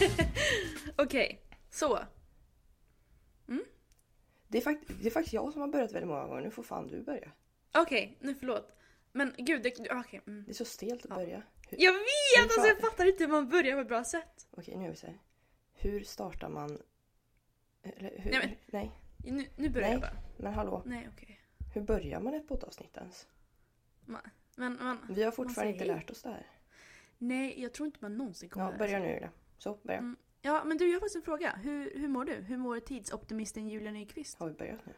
Okej, så. Det är, fakt- det är faktiskt jag som har börjat väldigt många gånger. Nu får fan du börja. Okej, nu förlåt. Men gud, det, okej. mm. Det är så stelt att börja. Hur, Jag vet! Alltså jag fattar inte hur man börjar på ett bra sätt. Okej, nu gör vi så här. Hur startar man... Eller hur... Nej, men- Nej, Nu, nu börjar Nej. jag bara. men hallå. Nej, okej. Hur börjar man ett poddavsnitt ens? Ma- Men, men, Vi har fortfarande inte lärt oss det här. Nej, jag tror inte man någonsin kommer Ja, lära börja sig. nu då. Så, börja. Mm. Ja, men du, jag har faktiskt en fråga. Hur, hur mår du? Hur mår tidsoptimisten Julia Nyqvist? Har vi börjat nu?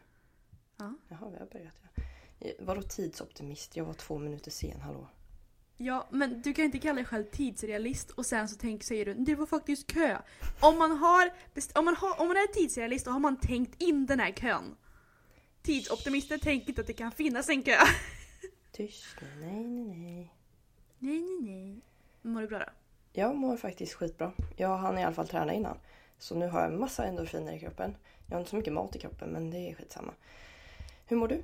Ja. Jaha, vi har börjat ja. Eh, Vadå tidsoptimist? Jag var två minuter sen, hallå. Ja, men du kan inte kalla dig själv tidsrealist och sen så tänk, säger du det var faktiskt kö. Om man, har, om, man har, om man är tidsrealist då har man tänkt in den här kön. Tidsoptimister tänker inte att det kan finnas en kö. Tyst nu, nej, nej, nej. Nej, nej, nej. Mår du bra då? Jag mår faktiskt skitbra. Jag hann i alla fall träna innan. Så nu har jag massa endorfiner i kroppen. Jag har inte så mycket mat i kroppen, men det är skitsamma. Hur mår du?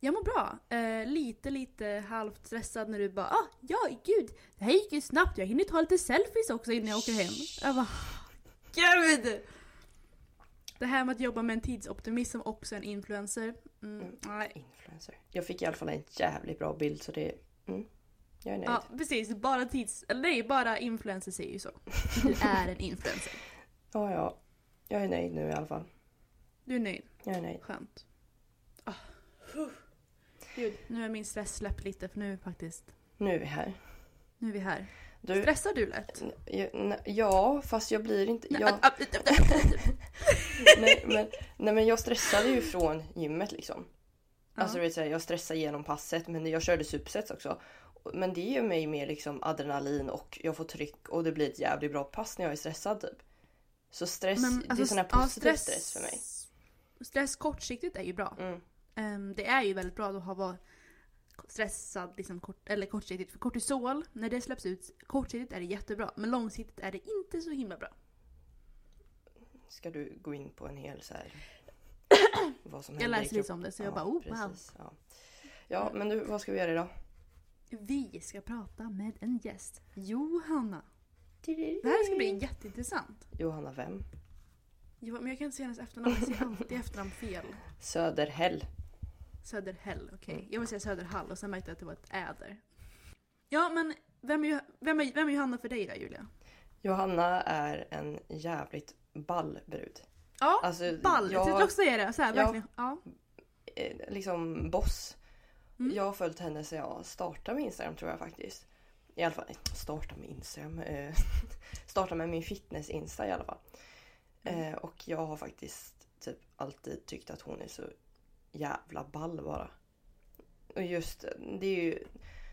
Jag mår bra. Eh, lite, lite halvt stressad när du bara ah, ja gud, det här gick ju snabbt. Jag hinner ta lite selfies också innan jag åker hem. Jag bara gud! Det här med att jobba med en tidsoptimist som också är en influencer. Mm, nej. Influencer. Jag fick i alla fall en jävligt bra bild, så det... Mm, jag är nöjd. Ja precis, bara tids... Eller nej, bara influencers säger ju så. Du är en influencer. Ja, ja. Jag är nöjd nu i alla fall. Du är nöjd. Jag är nöjd. Skönt. Ah. Gud, nu är min stress släppt lite för nu faktiskt... Nu är vi här. Nu är vi här. Du, Stressar du lätt? ja, fast jag blir inte... Jag, nej, men, nej, men jag stressade ju från gymmet liksom. Alltså du vet, jag stressade igenom passet, men jag körde supersets också. Men det ger mig mer liksom adrenalin och jag får tryck och det blir ett jävligt bra pass när jag är stressad typ. Så stress, Men, det är alltså, sån här ja, positiv stress, för mig. Stress kortsiktigt är ju bra. Mm. Ehm, det är ju väldigt bra att ha varit stressad liksom kort, eller kortsiktigt. För kortisol, när det släpps ut kortsiktigt är det jättebra. Men långsiktigt är det inte så himla bra. Ska du gå in på en hel så här... vad som Jag läser lite om det, så jag bara, oh, wow. precis, Ja, ja men du, vad ska vi göra idag? Vi ska prata med en gäst. Johanna. Det här ska bli jätteintressant. Johanna vem? Jo, men jag kan inte säga hennes efternamn. Jag säger alltid efternamn fel. Söderhäll. Söderhäll, okej. Jag vill säga Söderhall och sen märkte jag att det var ett äder. Ja, men vem är, vem är, vem är Johanna för dig då, Julia? Johanna är en jävligt ball brud. Ja, Alltså, ball. jag- Jag skulle också säga det. Så här, Ja. verkligen. Ja. eh, liksom boss. Mm. Jag har följt henne sedan jag startade med Instagram tror jag faktiskt. I alla fall, starta med Instagram. Eh, starta med min fitness-insta i alla fall. Mm. Eh, och jag har faktiskt typ alltid tyckt att hon är så jävla ball bara. Och just det är ju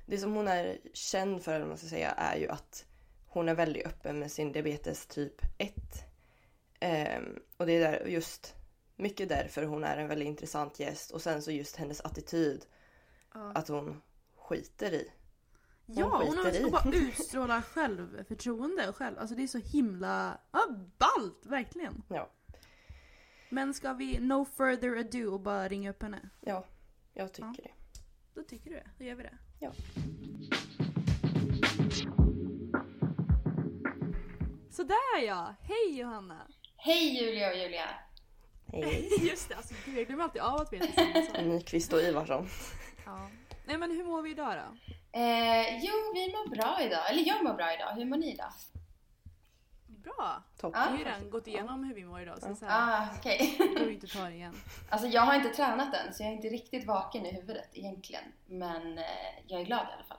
det som hon är känd för, eller man ska säga, är ju att hon är väldigt öppen med sin diabetes typ 1. Ehm, och det är där, just mycket därför hon är en väldigt intressant gäst. Och sen så just hennes attityd. Ja. Att hon skiter i. Ja, hon, skiter i. har, bara utstrålar självförtroende och själv. Alltså det är så himla... Ja, ballt! Verkligen. Ja, Men ska vi no further ado och bara ringa upp henne? ja jag tycker Ja. det. Då tycker du det. Då gör vi det. Ja. Sådär ja! Hej Johanna! Hej Julia och Julia! Hej. Just det, alltså gud, jag glömmer alltid av att vi är tillsammans. Nyqvist och Ivarsson. Ja. Nej men hur mår vi idag då? Eh, jo, vi mår bra idag. Eller jag mår bra idag. Hur mår ni idag? Bra! Topp. Vi har ju redan gått igenom hur vi mår idag så, så här, Ah, okej. behöver vi inte ta det igen. alltså jag har inte tränat än så jag är inte riktigt vaken i huvudet egentligen. Men eh, jag är glad i alla fall.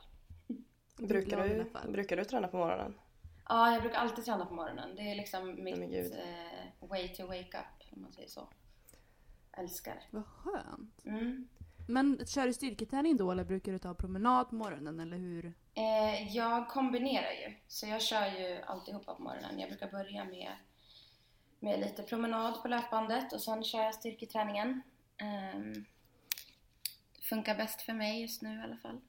Brukar du, alla fall. brukar du träna på morgonen? Ja, jag brukar alltid träna på morgonen. Det är liksom mitt eh, way to wake up, om man säger så. Älskar. Vad skönt. Mm. Men kör du styrketräning då eller brukar du ta promenad på morgonen eller hur? Eh, jag kombinerar ju, så jag kör ju alltihopa på morgonen. Jag brukar börja med, med lite promenad på löpbandet och sen kör jag styrketräningen. Ehm, funkar bäst för mig just nu i alla fall.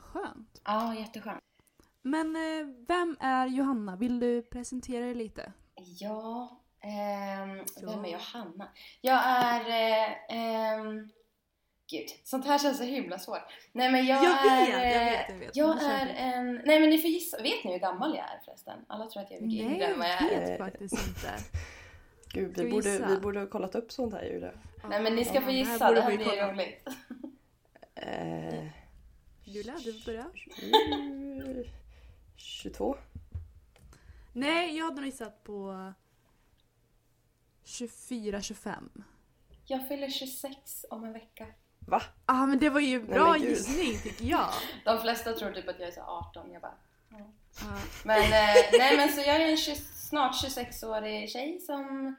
Skönt. Ja, jätteskönt. Men eh, vem är Johanna? Vill du presentera dig lite? Ja, Ja. vem är Johanna? Jag är... Eh, ehm, gud, sånt här känns så himla svårt. Nej men jag, Jag är... vet, jag eh, vet, jag vet. Jag är en... Nej men ni får gissa. Vet ni hur gammal jag är förresten? Alla tror att jag är mycket Nej, yngre än vad jag jag är. vet faktiskt inte. Gud, vi borde, vi borde ha kollat upp sånt här Julia. Nej men ni ska Ja, få här gissa, borde det här blir kolla. roligt. Eh, Julia, du får börja. 22? Nej, jag hade nog gissat på 24-25. Jag fyller 26 om en vecka. Va? Ah, men det var ju bra gud. gissning tycker jag. De flesta tror typ att jag är så 18, jag bara... Ah, Men, eh, nej, men så jag är en 20, snart 26-årig tjej som...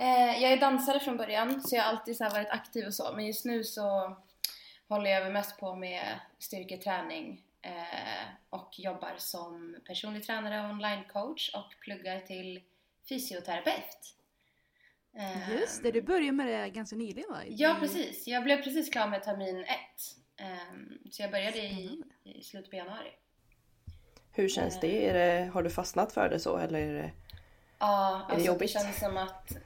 Eh, jag är dansare från början, så jag har alltid så här varit aktiv och så. Men just nu så håller jag väl mest på med styrketräning eh, och jobbar som personlig tränare och online-coach och pluggar till fysioterapeut. Eh, just det, du började med det ganska nyligen va? Ja, precis. Jag blev precis klar med termin ett. Ehm, så jag började i, i slutet på januari. Hur känns det? Är det? Har du fastnat för det så eller? Är det... Ja, alltså det, jobbigt? känns som att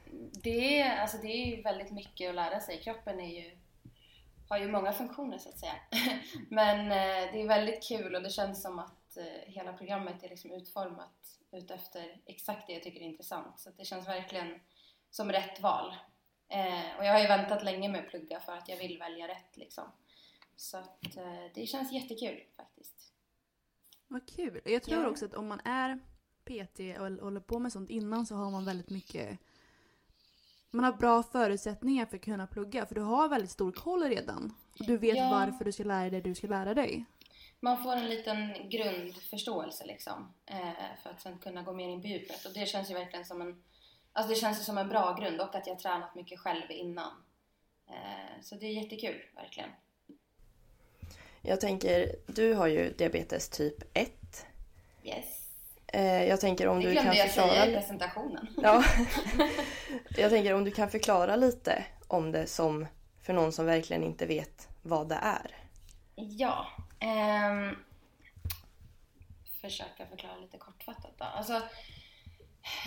det är, alltså det är ju väldigt mycket att lära sig. Kroppen är ju, har ju många funktioner så att säga. Men eh, det är väldigt kul och det känns som att eh, hela programmet är liksom utformat utefter exakt det jag tycker är intressant. Så att det känns verkligen som rätt val. Eh, och jag har ju väntat länge med att plugga för att jag vill välja rätt liksom. Så att eh, det känns jättekul faktiskt. Vad kul. Jag tror Ja. också att om man är PT och håller på med sånt innan så har man väldigt mycket man har bra förutsättningar för att kunna plugga för du har väldigt stor koll redan. Och Du vet Ja. varför du ska lära dig det du ska lära dig. Man får en liten grundförståelse liksom. Eh, för att sen kunna gå mer in på djupet. Och det känns ju verkligen som en, alltså det känns som en bra grund och att jag tränat mycket själv innan. Eh, så det är jättekul, verkligen. Jag tänker, du har ju diabetes typ 1. Yes. Eh, jag tänker om du kan jag säga i förklara... presentationen. Ja. jag tänker om du kan förklara lite om det som för någon som verkligen inte vet vad det är. Ja. ehm, försöka förklara lite kortfattat då. Alltså,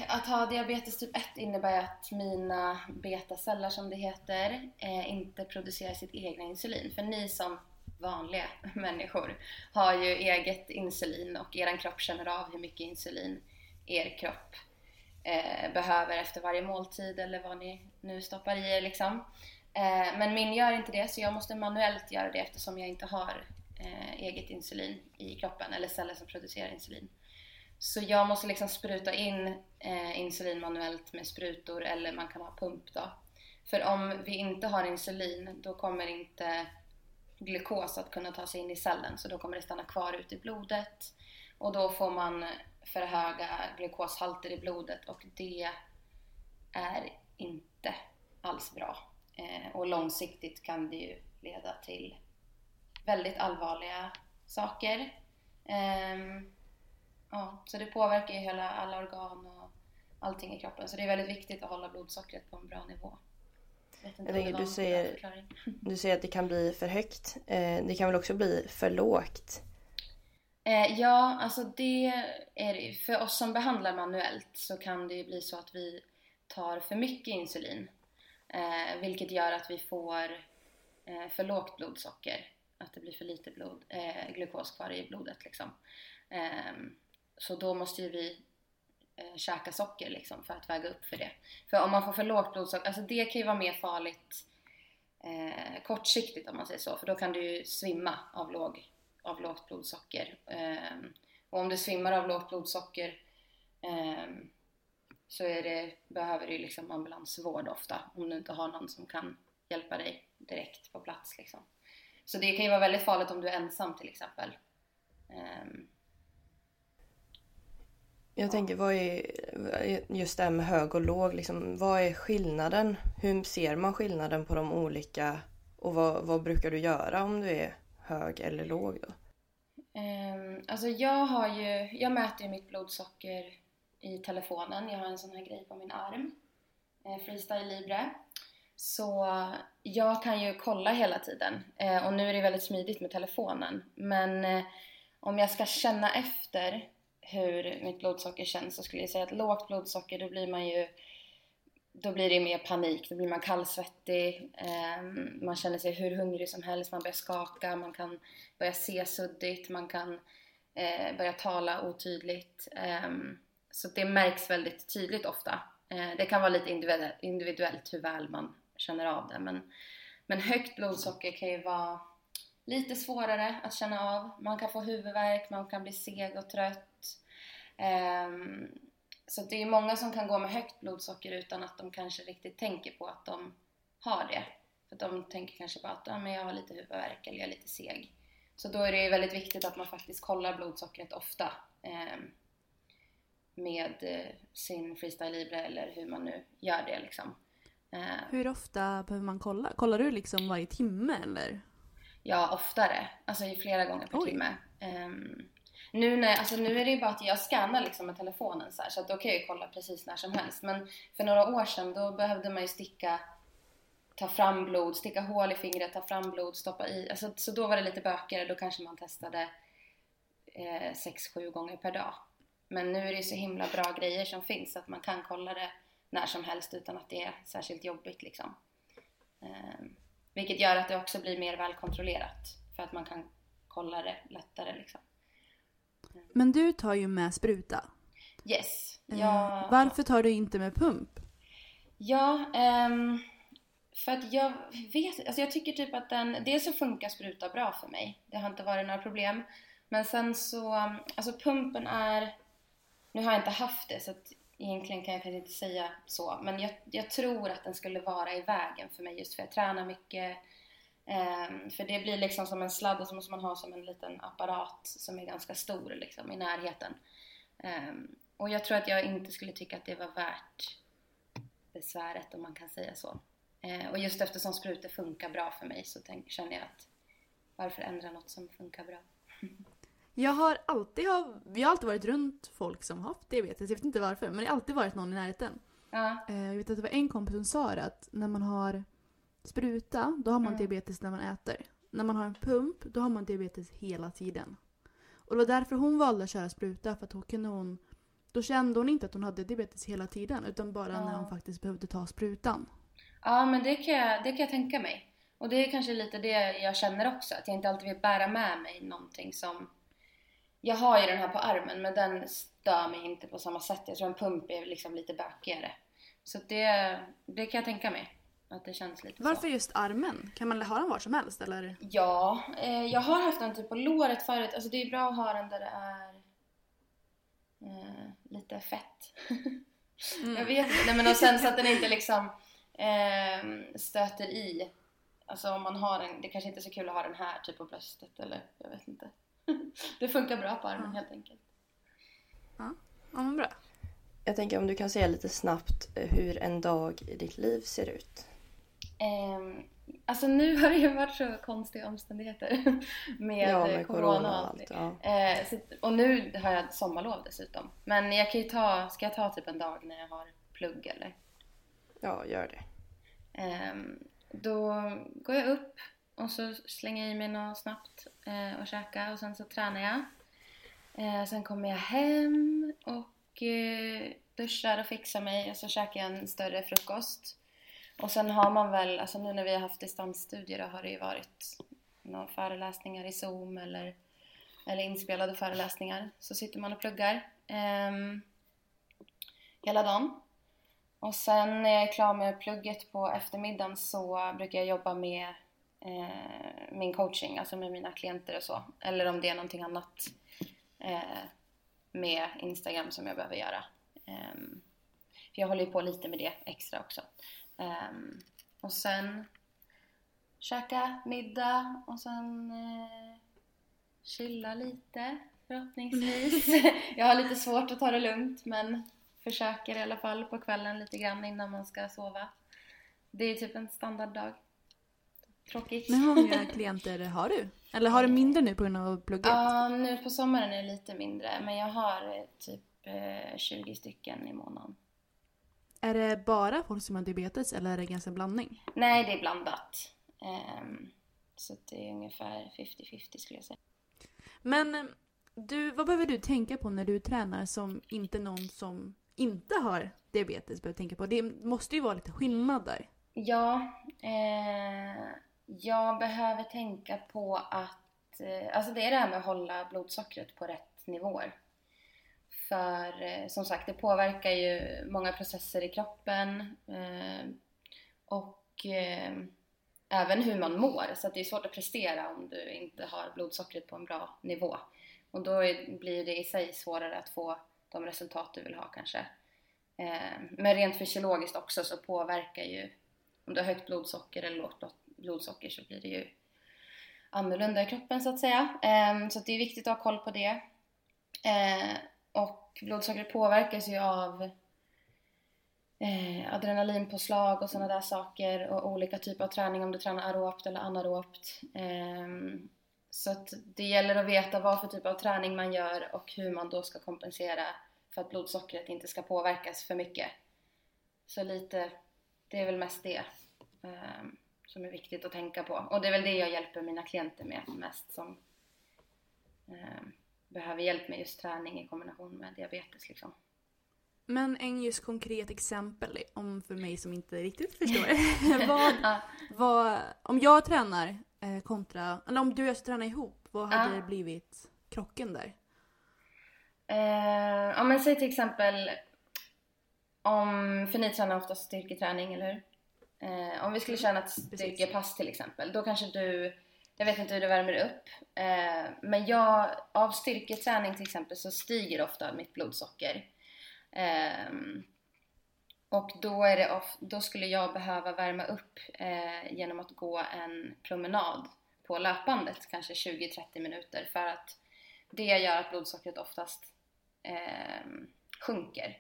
att ha diabetes typ 1 innebär att mina betaceller som det heter eh, inte producerar sitt egna insulin. För ni som vanliga människor har ju eget insulin och er kropp känner av hur mycket insulin er kropp eh, behöver efter varje måltid eller vad ni nu stoppar i er liksom. Eh, men min gör inte det så jag måste manuellt göra det eftersom jag inte har eh, eget insulin i kroppen eller celler som producerar insulin. Så jag måste liksom spruta in eh, insulin manuellt med sprutor eller man kan ha pump då. För om vi inte har insulin då kommer inte glukos att kunna ta sig in i cellen så då kommer det stanna kvar ute i blodet och då får man för höga glukoshalter i blodet och det är inte alls bra. Eh, och långsiktigt kan det ju leda till väldigt allvarliga saker. Eh, ja, så det påverkar ju hela, alla organ och allting i kroppen. Så det är väldigt viktigt att hålla blodsockret på en bra nivå. Jag tänker, du säger-. Du säger att det kan bli för högt. Eh, det kan väl också bli för lågt? Eh, ja, alltså det är det. För oss som behandlar manuellt så kan det ju bli så att vi tar för mycket insulin. Eh, vilket gör att vi får för lågt blodsocker. Att det blir för lite blod, glukos kvar i blodet liksom. Så då måste ju vi eh, käka socker liksom för att väga upp för det. För om man får för lågt blodsocker, alltså det kan ju vara mer farligt eh, kortsiktigt om man säger så. För då kan du ju svimma av, låg, av lågt blodsocker. Eh, och om du svimmar av lågt blodsocker ehm, så är det, behöver du ju liksom ambulansvård ofta om du inte har någon som kan hjälpa dig direkt på plats. Liksom. Så det kan ju vara väldigt farligt om du är ensam till exempel. Ehm, jag tänker, vad är just det här med hög och låg, liksom, vad är skillnaden? Hur ser man skillnaden på de olika och vad, vad brukar du göra om du är hög eller låg då? Um, alltså jag har ju, jag mäter ju mitt blodsocker i telefonen. Jag har en sån här grej på min arm. Eh, Freestyle Libre. Så jag kan ju kolla hela tiden. Eh, och nu är det väldigt smidigt med telefonen. Men eh, om jag ska känna efter hur mitt blodsocker känns så skulle jag säga att lågt blodsocker då blir man ju då blir det mer panik, då blir man kallsvettig, eh, man känner sig hur hungrig som helst, man börjar skaka, man kan börja se suddigt, man kan eh, börja tala otydligt. Eh, så det märks väldigt tydligt ofta. Eh, det kan vara lite individuellt hur väl man känner av det men, men högt blodsocker kan ju vara lite svårare att känna av. Man kan få huvudvärk, man kan bli seg och trött. Um, så det är många som kan gå med högt blodsocker utan att de kanske riktigt tänker på att de har det. För de tänker kanske bara att ah, men jag har lite huvudvärk eller jag är lite seg. Så då är det väldigt viktigt att man faktiskt kollar blodsockret ofta ehm, eh, med sin Freestyle Libre eller hur man nu gör det liksom. Eh, hur ofta behöver man kolla? Kollar du liksom varje timme eller? Ja, oftare. Alltså flera gånger per Oj. timme. Um, nu, när, alltså nu är det ju bara att jag scannar liksom med telefonen så, här, så att då kan jag ju kolla precis när som helst. Men för några år sedan då behövde man ju sticka, ta fram blod, sticka hål i fingret, ta fram blod, stoppa i. Alltså, så då var det lite bökigare, då kanske man testade 6-7 eh, gånger per dag. Men nu är det ju så himla bra grejer som finns så att man kan kolla det när som helst utan att det är särskilt jobbigt liksom. Eh, vilket gör att det också blir mer välkontrollerat för att man kan kolla det lättare liksom. Men du tar ju med spruta. Yes. Eh, jag... Varför tar du inte med pump? Ja, um, för att jag vet alltså jag tycker typ att den, dels så funkar spruta bra för mig. Det har inte varit några problem. Men sen så, alltså pumpen är, nu har jag inte haft det så att egentligen kan jag kanske inte säga så. Men jag, jag tror att den skulle vara i vägen för mig just för jag tränar mycket. Um, för det blir liksom som en sladd och så måste man ha som en liten apparat som är ganska stor liksom i närheten. Um, och jag tror att jag inte skulle tycka att det var värt besväret om man kan säga så. Uh, och just eftersom sprutor funkar bra för mig så tänk, känner jag att varför ändra något som funkar bra? jag har alltid, har, jag har alltid varit runt folk som har haft diabetes, jag vet inte varför men det har alltid varit någon i närheten. Uh. Uh, jag vet att det var en kompis som sa det att när man har spruta, då har man mm. diabetes när man äter. När man har en pump, då har man diabetes hela tiden. Och det var därför hon valde att köra spruta, för att då kunde hon... Då kände hon inte att hon hade diabetes hela tiden, utan bara ja. när hon faktiskt behövde ta sprutan. Ja, men det kan, jag, det kan jag tänka mig. Och det är kanske lite det jag känner också, att jag inte alltid vill bära med mig någonting som... Jag har ju den här på armen, men den stör mig inte på samma sätt. Jag tror en pump är liksom lite bökigare. Så det, det kan jag tänka mig. Att det känns lite Varför så. just armen? Kan man ha den var som helst eller? Ja, eh, jag har haft den typ på låret förut. Alltså det är bra att ha den där det är eh, lite fett. Mm. jag vet inte. Men och sen så att den inte liksom eh, stöter i. Alltså om man har den, det kanske inte är så kul att ha den här typ på bröstet eller jag vet inte. det funkar bra på armen ja. helt enkelt. Ja, ja men bra. Jag tänker om du kan säga lite snabbt eh, hur en dag i ditt liv ser ut. Um, alltså nu har det ju varit så konstiga omständigheter med, ja, med corona, corona och allt. Ja. Uh, så, och nu har jag sommarlov dessutom. Men jag kan ju ta, ska jag ta typ en dag när jag har plugg eller? Ja, gör det. Um, då går jag upp och så slänger jag i mig något snabbt eh, och käkar och sen så tränar jag. Eh, sen kommer jag hem och eh, duschar och fixar mig och så käkar jag en större frukost. Och sen har man väl, alltså nu när vi har haft distansstudier då har det ju varit några föreläsningar i Zoom eller, eller inspelade föreläsningar. Så sitter man och pluggar eh, hela dagen. Och sen när jag är klar med plugget på eftermiddagen så brukar jag jobba med eh, min coaching, alltså med mina klienter och så. Eller om det är någonting annat eh, med Instagram som jag behöver göra. Ehm, för jag håller ju på lite med det extra också. Ehm, och sen käka middag och sen eh, chilla lite förhoppningsvis. jag har lite svårt att ta det lugnt men försöker i alla fall på kvällen lite grann innan man ska sova. Det är typ en standarddag. Tråkigt. Men hur många klienter har du? Eller har du mindre nu på grund av plugget? Ja, nu på sommaren är det lite mindre men jag har eh, typ eh, 20 stycken i månaden. Är det bara folk som har diabetes eller är det ganska blandning? Nej, det är blandat. Ehm, så det är ungefär 50-50 skulle jag säga. Men eh, du, vad behöver du tänka på när du tränar som inte någon som inte har diabetes behöver tänka på? Det måste ju vara lite skillnad där. Ja, eh, jag behöver tänka på att, eh, alltså det är det här med att hålla blodsockret på rätt nivåer. För eh, som sagt, det påverkar ju många processer i kroppen eh, och även hur man mår. Så att det är svårt att prestera om du inte har blodsockret på en bra nivå. Och då blir det i sig svårare att få de resultat du vill ha kanske. Men rent fysiologiskt också så påverkar ju, om du har högt blodsocker eller lågt blodsocker så blir det ju annorlunda i kroppen så att säga. Ehm, så att det är viktigt att ha koll på det. Ehm, och blodsockret påverkas ju av eh, adrenalinpåslag och sådana där saker och olika typer av träning om du tränar aerobt eller anaerobt. Eh, så att det gäller att veta vad för typ av träning man gör och hur man då ska kompensera för att blodsockret inte ska påverkas för mycket. Så lite, det är väl mest det eh, som är viktigt att tänka på. Och det är väl det jag hjälper mina klienter med mest som eh, behöver hjälp med just träning i kombination med diabetes liksom. Men en just konkret exempel om för mig som inte riktigt förstår. vad, Ja. vad, om jag tränar eh, kontra, eller om du och jag ska träna ihop, vad hade Ja. blivit krocken där? Eh, ja men säg till exempel om, för ni tränar ofta styrketräning, eller hur? Eh, om vi skulle köra ett styrkepass till exempel, då kanske du, jag vet inte hur du värmer upp, eh, men jag, av styrketräning till exempel så stiger ofta mitt blodsocker. Ehm, och då, är det of, då skulle jag behöva värma upp eh, genom att gå en promenad på löpbandet, kanske 20-30 minuter, för att det gör att blodsockret oftast eh, sjunker.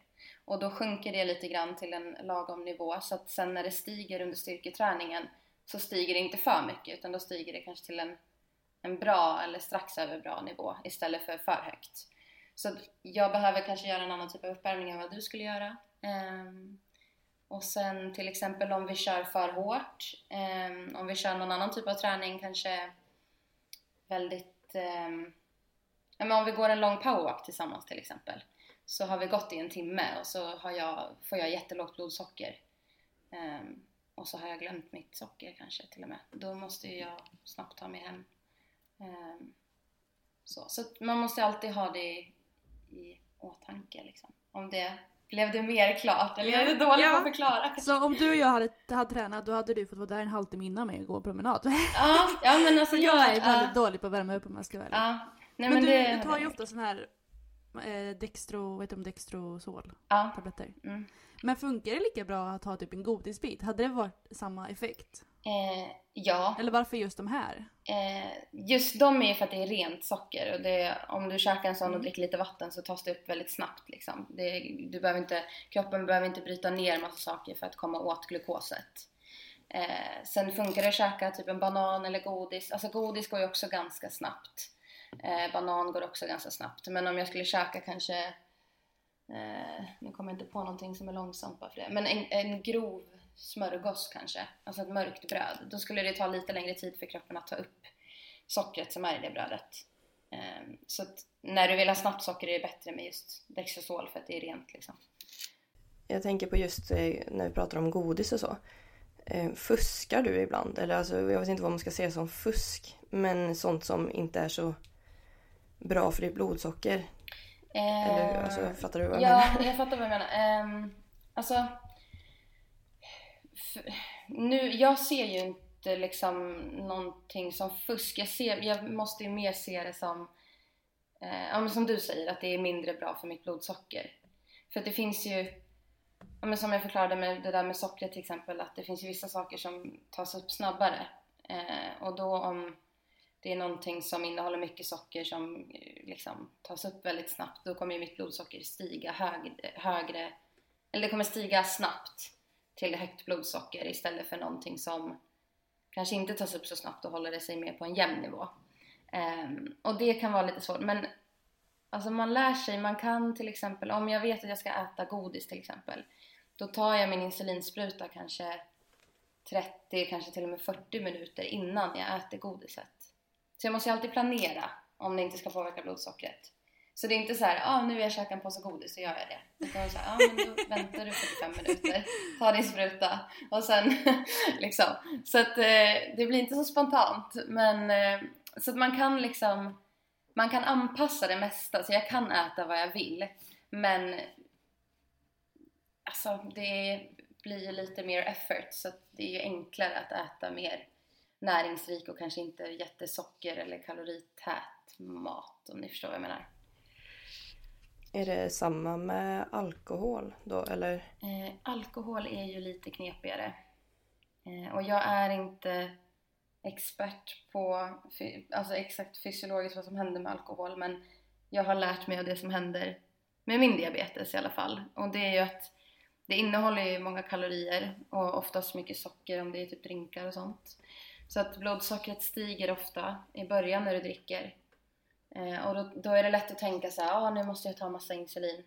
Och då sjunker det lite grann till en lagom nivå så att sen när det stiger under styrketräningen så stiger det inte för mycket utan då stiger det kanske till en, en bra eller strax över bra nivå istället för för högt. Så jag behöver kanske göra en annan typ av uppvärmning än vad du skulle göra. Um, och sen till exempel om vi kör för hårt, um, om vi kör någon annan typ av träning kanske väldigt um, Ja, men om vi går en lång powerwalk tillsammans till exempel så har vi gått i en timme och så har jag, får jag jättelågt blodsocker Ehm, och så har jag glömt mitt socker kanske till och med. Då måste ju jag snabbt ta mig hem. Ehm, så så man måste alltid ha det i, i åtanke liksom. Om det blev det mer klart eller är det dåligt Ja. att förklara? Så om du och jag hade, hade tränat då hade du fått vara där en halvtimme innan mig och gå promenad. Ja, ja men alltså För jag är väldigt dålig på att värma upp om jag ska vara ärlig. Ja, nej men men, du, det du tar ju ofta sån här eh, Dextro, vet du om Dextrosol? Ja. Tabletter. Mm. Men funkar det lika bra att ta typ en godisbit? Hade det varit samma effekt? Eh, ja, Eller varför just de här? Eh, just de är ju för att det är rent socker och det, om du käkar en sån och Mm. dricker lite vatten så tas det upp väldigt snabbt liksom. Det, du behöver inte, kroppen behöver inte bryta ner massa saker för att komma åt glukoset. Eh, sen funkar det att käka typ en banan eller godis. Alltså godis går ju också ganska snabbt. Eh, banan går också ganska snabbt. Men om jag skulle käka kanske, eh, nu kommer jag inte på någonting som är långsamt bara för det, men en, en grov smörgås kanske, alltså ett mörkt bröd. Då skulle det ta lite längre tid för kroppen att ta upp sockret som är i det brödet. Eh, Så att när du vill ha snabbt socker är det bättre med just Dextrosol för att det är rent liksom. Jag tänker på just eh, när vi pratar om godis och så. Ehm, fuskar du ibland? Eller alltså, jag vet inte vad man ska säga som fusk. Men sånt som inte är så bra för ditt blodsocker. Eller Ehm, alltså, fattar du vad jag Ja, menar? jag fattar vad du menar. Um, alltså, nu, jag ser ju inte liksom någonting som fusk. Jag, ser, jag måste ju mer se det som, eh, ja, men som du säger, att det är mindre bra för mitt blodsocker. För att det finns ju, ja, men som jag förklarade med det där med sockret till exempel, att det finns ju vissa saker som tas upp snabbare. Eh, och då om, det är någonting som innehåller mycket socker som eh, liksom tas upp väldigt snabbt, då kommer ju mitt blodsocker stiga hög, högre, eller det kommer stiga snabbt till högt blodsocker istället för någonting som kanske inte tas upp så snabbt och håller det sig mer på en jämn nivå. Um, och det kan vara lite svårt, men alltså man lär sig, man kan till exempel, om jag vet att jag ska äta godis till exempel, då tar jag min insulinspruta kanske 30, kanske till och med 40 minuter innan jag äter godiset. Så jag måste ju alltid planera om det inte ska påverka blodsockret. Så det är inte så här, ah, nu vill jag käka en påse godis så gör jag det. Utan så här, ah, men då väntar du 45 minuter, tar din spruta och sen liksom. Så att eh, det blir inte så spontant. Men eh, så att man kan liksom, man kan anpassa det mesta. Så jag kan äta vad jag vill. Men alltså det blir lite mer effort så det är ju enklare att äta mer näringsrik och kanske inte jättesocker eller kalorität mat om ni förstår vad jag menar. Är det samma med alkohol då eller? Eh, alkohol är ju lite knepigare. Eh, och jag är inte expert på alltså exakt fysiologiskt vad som händer med alkohol men jag har lärt mig av det som händer med min diabetes i alla fall. Och det är ju att det innehåller ju många kalorier och oftast mycket socker om det är typ drinkar och sånt. Så att blodsockret stiger ofta i början när du dricker. Eh, och då, då, är det lätt att tänka så här, ah, nu måste jag ta massa insulin.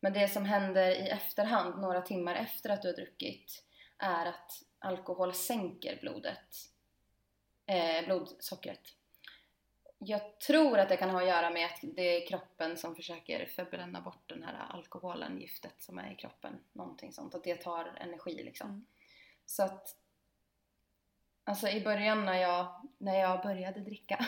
Men det som händer i efterhand, några timmar efter att du har druckit, är att alkohol sänker blodet. Eh, blodsockret. Jag tror att det kan ha att göra med att det är kroppen som försöker förbränna bort den här alkoholen, giftet som är i kroppen. Någonting sånt, att det tar energi liksom. Mm. Så att Alltså i början när jag, när jag började dricka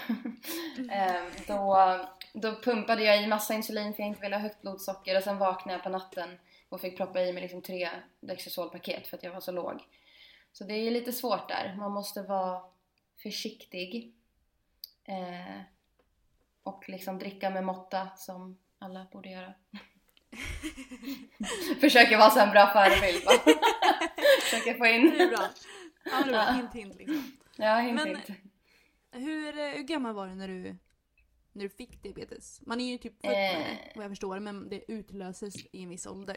eh, då, då pumpade jag i massa insulin för jag inte ville ha högt blodsocker och sen vaknade jag på natten och fick proppa i mig liksom tre Dextrosol-paket för att jag var så låg. Så det är lite svårt där. Man måste vara försiktig eh, och liksom dricka med måtta som alla borde göra. Försöker vara så en bra förebild Försöker få in. Det är bra. Ja, det var hint hint liksom. Ja, hint Men hint. Hur, eh, hur gammal var du när du, när du fick diabetes? Man är ju typ född med det, eh. vad jag förstår, men det utlöses i en viss ålder.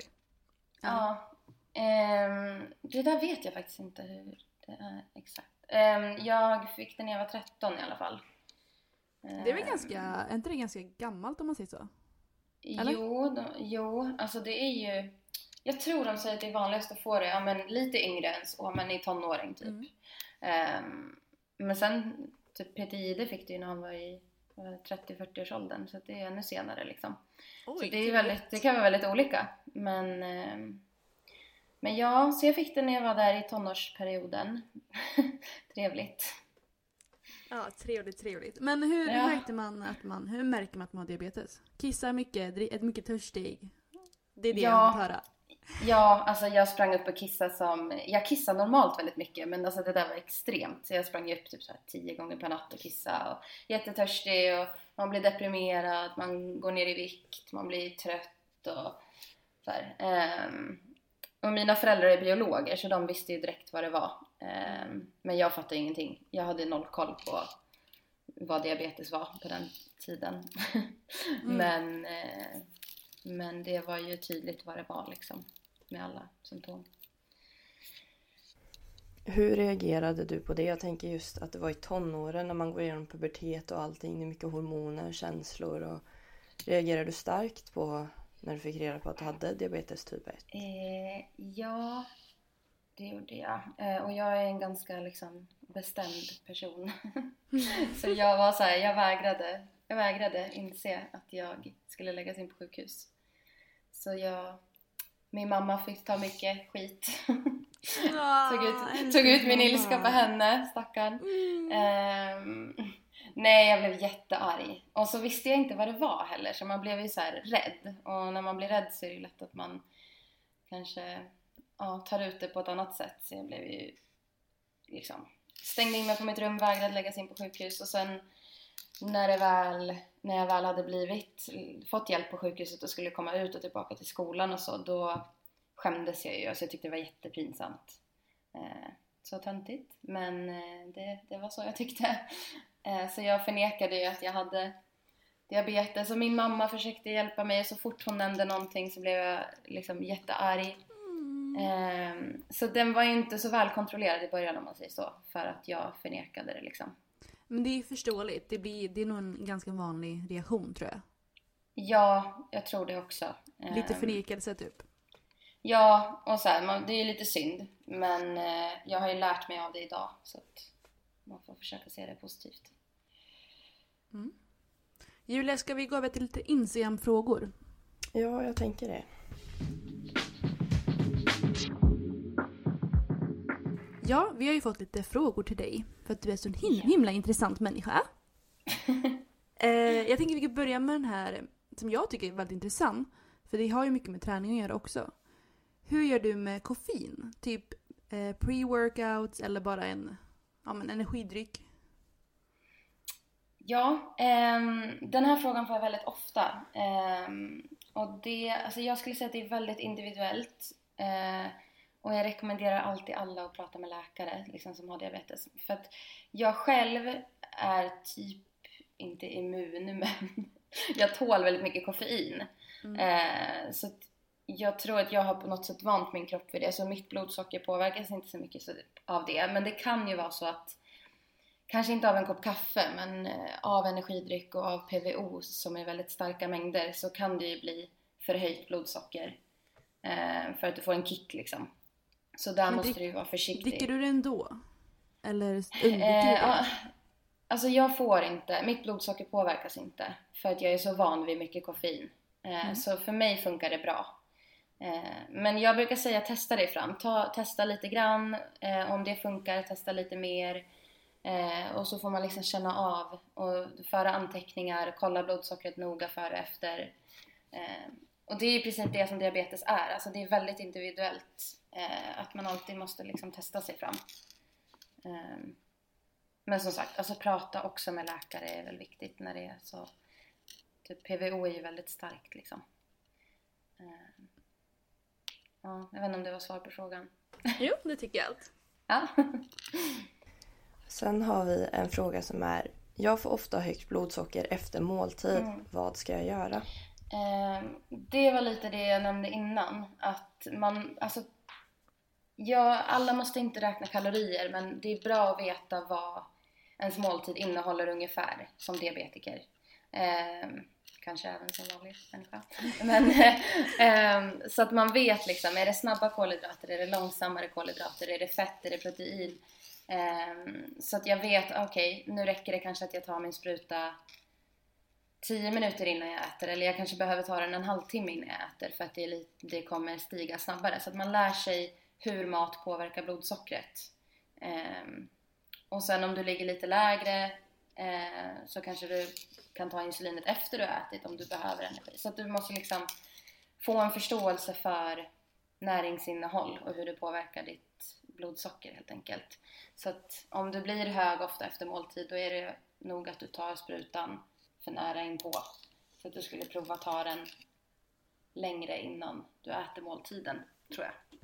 Ja. Um, det där vet jag faktiskt inte hur det är exakt. Um, jag fick det när jag var 13 i alla fall. Det är väl ganska, är inte det ganska gammalt om man säger så? Eller? Jo, då, jo, alltså det är ju jag tror de säger att det är vanligast att få det ja, men lite yngre än så, men i tonåring typ. Mm. Um, men sen, typ Peter Jihde fick det ju när han var i 30-40 års åldern så det är ännu senare liksom. Oj, så det, är väldigt, det kan vara väldigt olika. Men, um, men ja, så jag fick det när jag var där i tonårsperioden. Trevligt. Ja, trevligt, trevligt. Men hur, ja. märkte man att man, hur märker man att man har diabetes? Kissar mycket, är mycket törstig? Det är det ja. jag vill höra. Ja, alltså jag sprang upp och kissade som... Jag kissar normalt väldigt mycket men alltså det där var extremt. Så jag sprang upp typ så tio gånger per natt och kissade. Och jättetörstig och man blir deprimerad, man går ner i vikt, man blir trött och så um, och mina föräldrar är biologer så de visste ju direkt vad det var. Um, men jag fattade ingenting. Jag hade noll koll på vad diabetes var på den tiden. mm. Men uh, men det var ju tydligt vad det var liksom med alla symptom. Hur reagerade du på det? Jag tänker just att det var i tonåren när man går igenom pubertet och allting. Det är mycket hormoner, känslor. Och reagerade du starkt på när du fick reda på att du hade diabetes typ 1? Eh, ja, det gjorde jag. Eh, och jag är en ganska liksom bestämd person. så jag var så här, jag vägrade, jag vägrade inse att jag skulle läggas in på sjukhus. Så jag, min mamma fick ta mycket skit. Ah, tog ut, tog ut min ilska på henne, stackarn. Mm. Um, nej, jag blev jättearg. Och så visste jag inte vad det var heller, så man blev ju så rädd. Och när man blir rädd så är det ju lätt att man kanske ja, tar ut det på ett annat sätt. Så jag blev ju liksom stängde in mig på mitt rum, vägrade läggas in på sjukhus och sen när, det väl, när jag väl hade blivit, fått hjälp på sjukhuset och skulle komma ut och tillbaka till skolan och så, då skämdes jag ju. Alltså jag tyckte det var jättepinsamt. Eh, så töntigt, men eh, det, det var så jag tyckte. Eh, så jag förnekade ju att jag hade diabetes och min mamma försökte hjälpa mig och så fort hon nämnde någonting så blev jag liksom jättearg. Eh, så den var ju inte så väl kontrollerad i början om man säger så. För att jag förnekade det liksom. Men det är förståeligt. Det, blir, det är nog en ganska vanlig reaktion tror jag. Ja, jag tror det också. Lite Ehm, förnekelse typ. Ja, och så här, man, det är lite synd. Men eh, jag har ju lärt mig av det idag. Så att man får försöka se det positivt. Julia, ska vi gå över till lite Instagram-frågor? Ja, jag tänker det. Ja, vi har ju fått lite frågor till dig. För att du är så en him- himla intressant människa. eh, jag tänker vi kan börja med den här som jag tycker är väldigt intressant. För det har ju mycket med träning att göra också. Hur gör du med koffein? Typ eh, pre-workouts eller bara en ja, men energidryck? Ja, ehm, den här frågan får jag väldigt ofta. Ehm, och det, alltså jag skulle säga att det är väldigt individuellt. Eh, och jag rekommenderar alltid alla att prata med läkare liksom, som har diabetes. För att jag själv är typ inte immun, men jag tål väldigt mycket koffein. Eh, så jag tror att jag har på något sätt vant min kropp vid det. Så mitt blodsocker påverkas inte så mycket av det. Men det kan ju vara så att kanske inte av en kopp kaffe, men eh, av energidryck och av PVO som är väldigt starka mängder så kan det ju bli förhöjt blodsocker. Eh, för att du får en kick liksom. Så där Men måste du vara försiktig. Dricker du det ändå? Eller undviker du Eh, det? alltså jag får inte, mitt blodsocker påverkas inte för att jag är så van vid mycket koffein. Eh, Så för mig funkar det bra. Eh, men jag brukar säga testa dig fram, Ta, testa lite grann, eh, om det funkar testa lite mer. Eh, och så får man liksom känna av och föra anteckningar, kolla blodsockret noga före och efter. Eh, och det är i princip det som diabetes är, alltså det är väldigt individuellt. Eh, att man alltid måste liksom testa sig fram. Ehm, Men som sagt, alltså prata också med läkare är väl viktigt när det är så. Typ PVO är ju väldigt starkt liksom. Ehm, Ja, jag vet inte om det var svar på frågan. Jo, det tycker jag allt. Ja. Sen har vi en fråga som är Jag får ofta högt blodsocker efter måltid. Mm. Vad ska jag göra? Ehm, Det var lite det jag nämnde innan. Att man, alltså, ja, alla måste inte räkna kalorier men det är bra att veta vad ens måltid innehåller ungefär som diabetiker. Eh, kanske även som vanlig människa. Men, eh, så att man vet liksom, är det snabba kolhydrater, är det långsammare kolhydrater, är det fett, är det protein? Eh, så att jag vet, okej, nu räcker det kanske att jag tar min spruta 10 minuter innan jag äter eller jag kanske behöver ta den en halvtimme innan jag äter för att det, är lite, det kommer stiga snabbare. Så att man lär sig hur mat påverkar blodsockret. Ehm, och sen om du ligger lite lägre eh, så kanske du kan ta insulinet efter du har ätit om du behöver energi. Så att du måste liksom få en förståelse för näringsinnehåll och hur det påverkar ditt blodsocker helt enkelt. Så att om du blir hög ofta efter måltid då är det nog att du tar sprutan för nära inpå. Så att du skulle prova att ta den längre innan du äter måltiden, tror jag.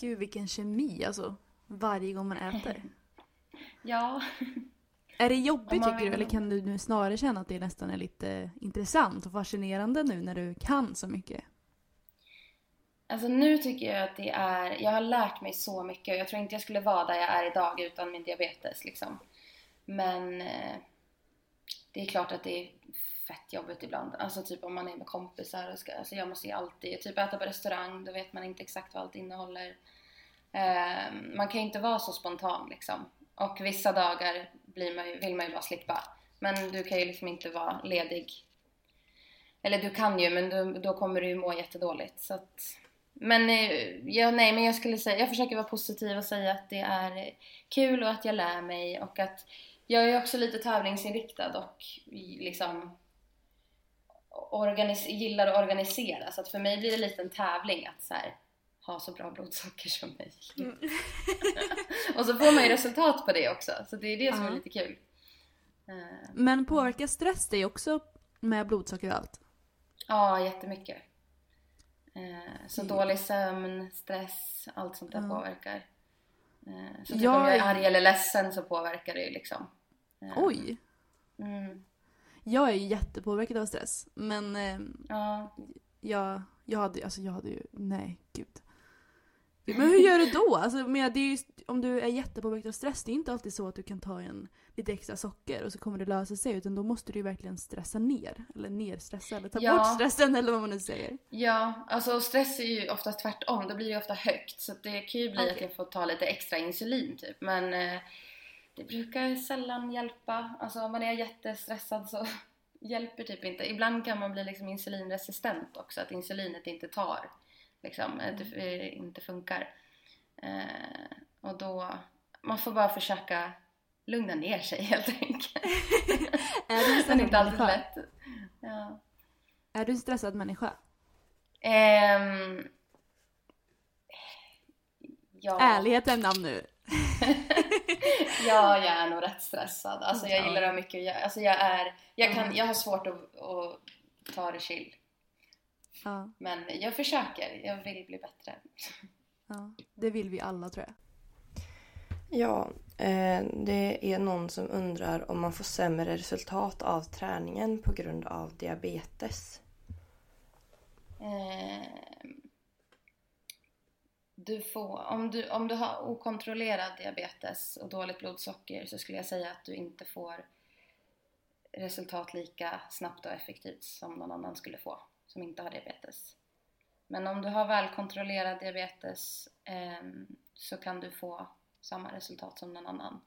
Gud vilken kemi alltså. Varje gång man äter. Ja, Är det jobbigt tycker du? vill- Eller kan du nu snarare känna att det nästan är lite intressant och fascinerande nu när du kan så mycket? alltså nu tycker jag att det är, jag har lärt mig så mycket och jag tror inte jag skulle vara där jag är idag utan min diabetes liksom. Men eh, det är klart att det är fett jobbigt ibland. Alltså typ om man är med kompisar och ska, alltså jag måste ju alltid, typ äta på restaurang, då vet man inte exakt vad allt innehåller. Eh, man kan ju inte vara så spontan liksom. Och vissa dagar blir man ju, vill man ju bara slippa. Men du kan ju liksom inte vara ledig. Eller du kan ju, men då, då kommer du ju må jättedåligt. Så att, men, eh, ja, nej, men jag skulle säga, jag försöker vara positiv och säga att det är kul och att jag lär mig och att jag är också lite tävlingsinriktad och liksom organis- gillar att organisera. Så att för mig blir det lite en tävling att så här, ha så bra blodsocker som möjligt. och så får man ju resultat på det också. Så det är det som är Ja. lite kul. Eh, Men påverkar stress dig också med blodsocker och allt? Ja, jättemycket. Eh, så Mm. dålig sömn, stress, allt sånt där Ja. påverkar. Eh, så typ Jag om jag är är- arg eller ledsen så påverkar det ju liksom. Oj! Mm, Jag är ju jättepåverkad av stress. Men eh, ja. jag, jag, hade, alltså jag hade ju... Nej, gud. Men hur gör du då? Alltså, men det är ju, om du är jättepåverkad av stress, det är inte alltid så att du kan ta en lite extra socker och så kommer det lösa sig. Utan då måste du ju verkligen stressa ner. Eller nerstressa, eller ta Ja. bort stressen eller vad man nu säger. Ja, alltså stress är ju oftast tvärtom. Då blir det ofta högt. Så det kan ju bli Okej. att jag får ta lite extra insulin typ. Men eh, det brukar sällan hjälpa. Alltså om man är jättestressad så hjälper typ inte. Ibland kan man bli liksom insulinresistent också. Att insulinet inte tar. Liksom, att det eh, inte funkar. Eh, och då, man får bara försöka lugna ner sig helt enkelt. Är Men stressad inte alltid människa? lätt. Ja. Är du en stressad människa? Ehm, ja. Ärlighet är namn nu. Ja, jag är nog rätt stressad. Alltså jag Ja. gillar ha mycket göra. Alltså jag är, jag kan, jag har svårt att, att ta det chill. Ja, Men jag försöker, jag vill bli bättre. ja. Det vill vi alla tror jag. Ja, eh, det är någon som undrar om man får sämre resultat av träningen på grund av diabetes. Ehm, du får, om, du, om du har okontrollerad diabetes och dåligt blodsocker så skulle jag säga att du inte får resultat lika snabbt och effektivt som någon annan skulle få som inte har diabetes. Men om du har välkontrollerad diabetes ehm, så kan du få samma resultat som någon annan.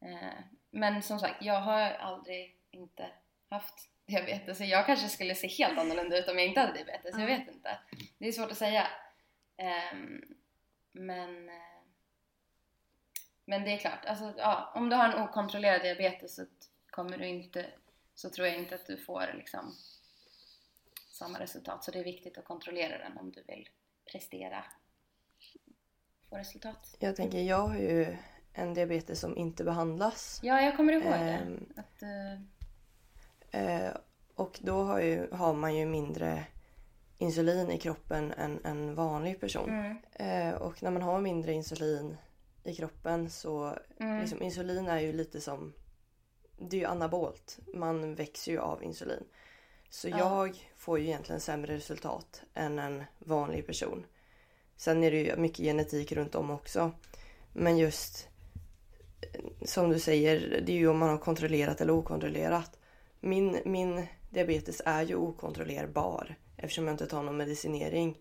Eh, men som sagt, jag har aldrig inte haft diabetes. Jag kanske skulle se helt annorlunda ut om jag inte hade diabetes. Jag vet inte. Det är svårt att säga. Ehm, men, eh, men det är klart, alltså, ja, om du har en okontrollerad diabetes så kommer du inte, så tror jag inte att du får liksom samma resultat. Så det är viktigt att kontrollera den om du vill prestera. Få resultat. Jag tänker, jag har ju en diabetes som inte behandlas. Ja, jag kommer ihåg Ehm, det. Att, eh, Eh, och då har, ju, har man ju mindre insulin i kroppen än en vanlig person. mm, Eh, och när man har mindre insulin i kroppen så mm, liksom, insulin är ju lite som det är ju anabolt. Man växer ju av insulin. Så Ja. jag får ju egentligen sämre resultat än en vanlig person. Sen är det ju mycket genetik runt om också. Men just eh, som du säger, det är ju om man har kontrollerat eller okontrollerat. Min, min diabetes är ju okontrollerbar eftersom jag inte tar någon medicinering.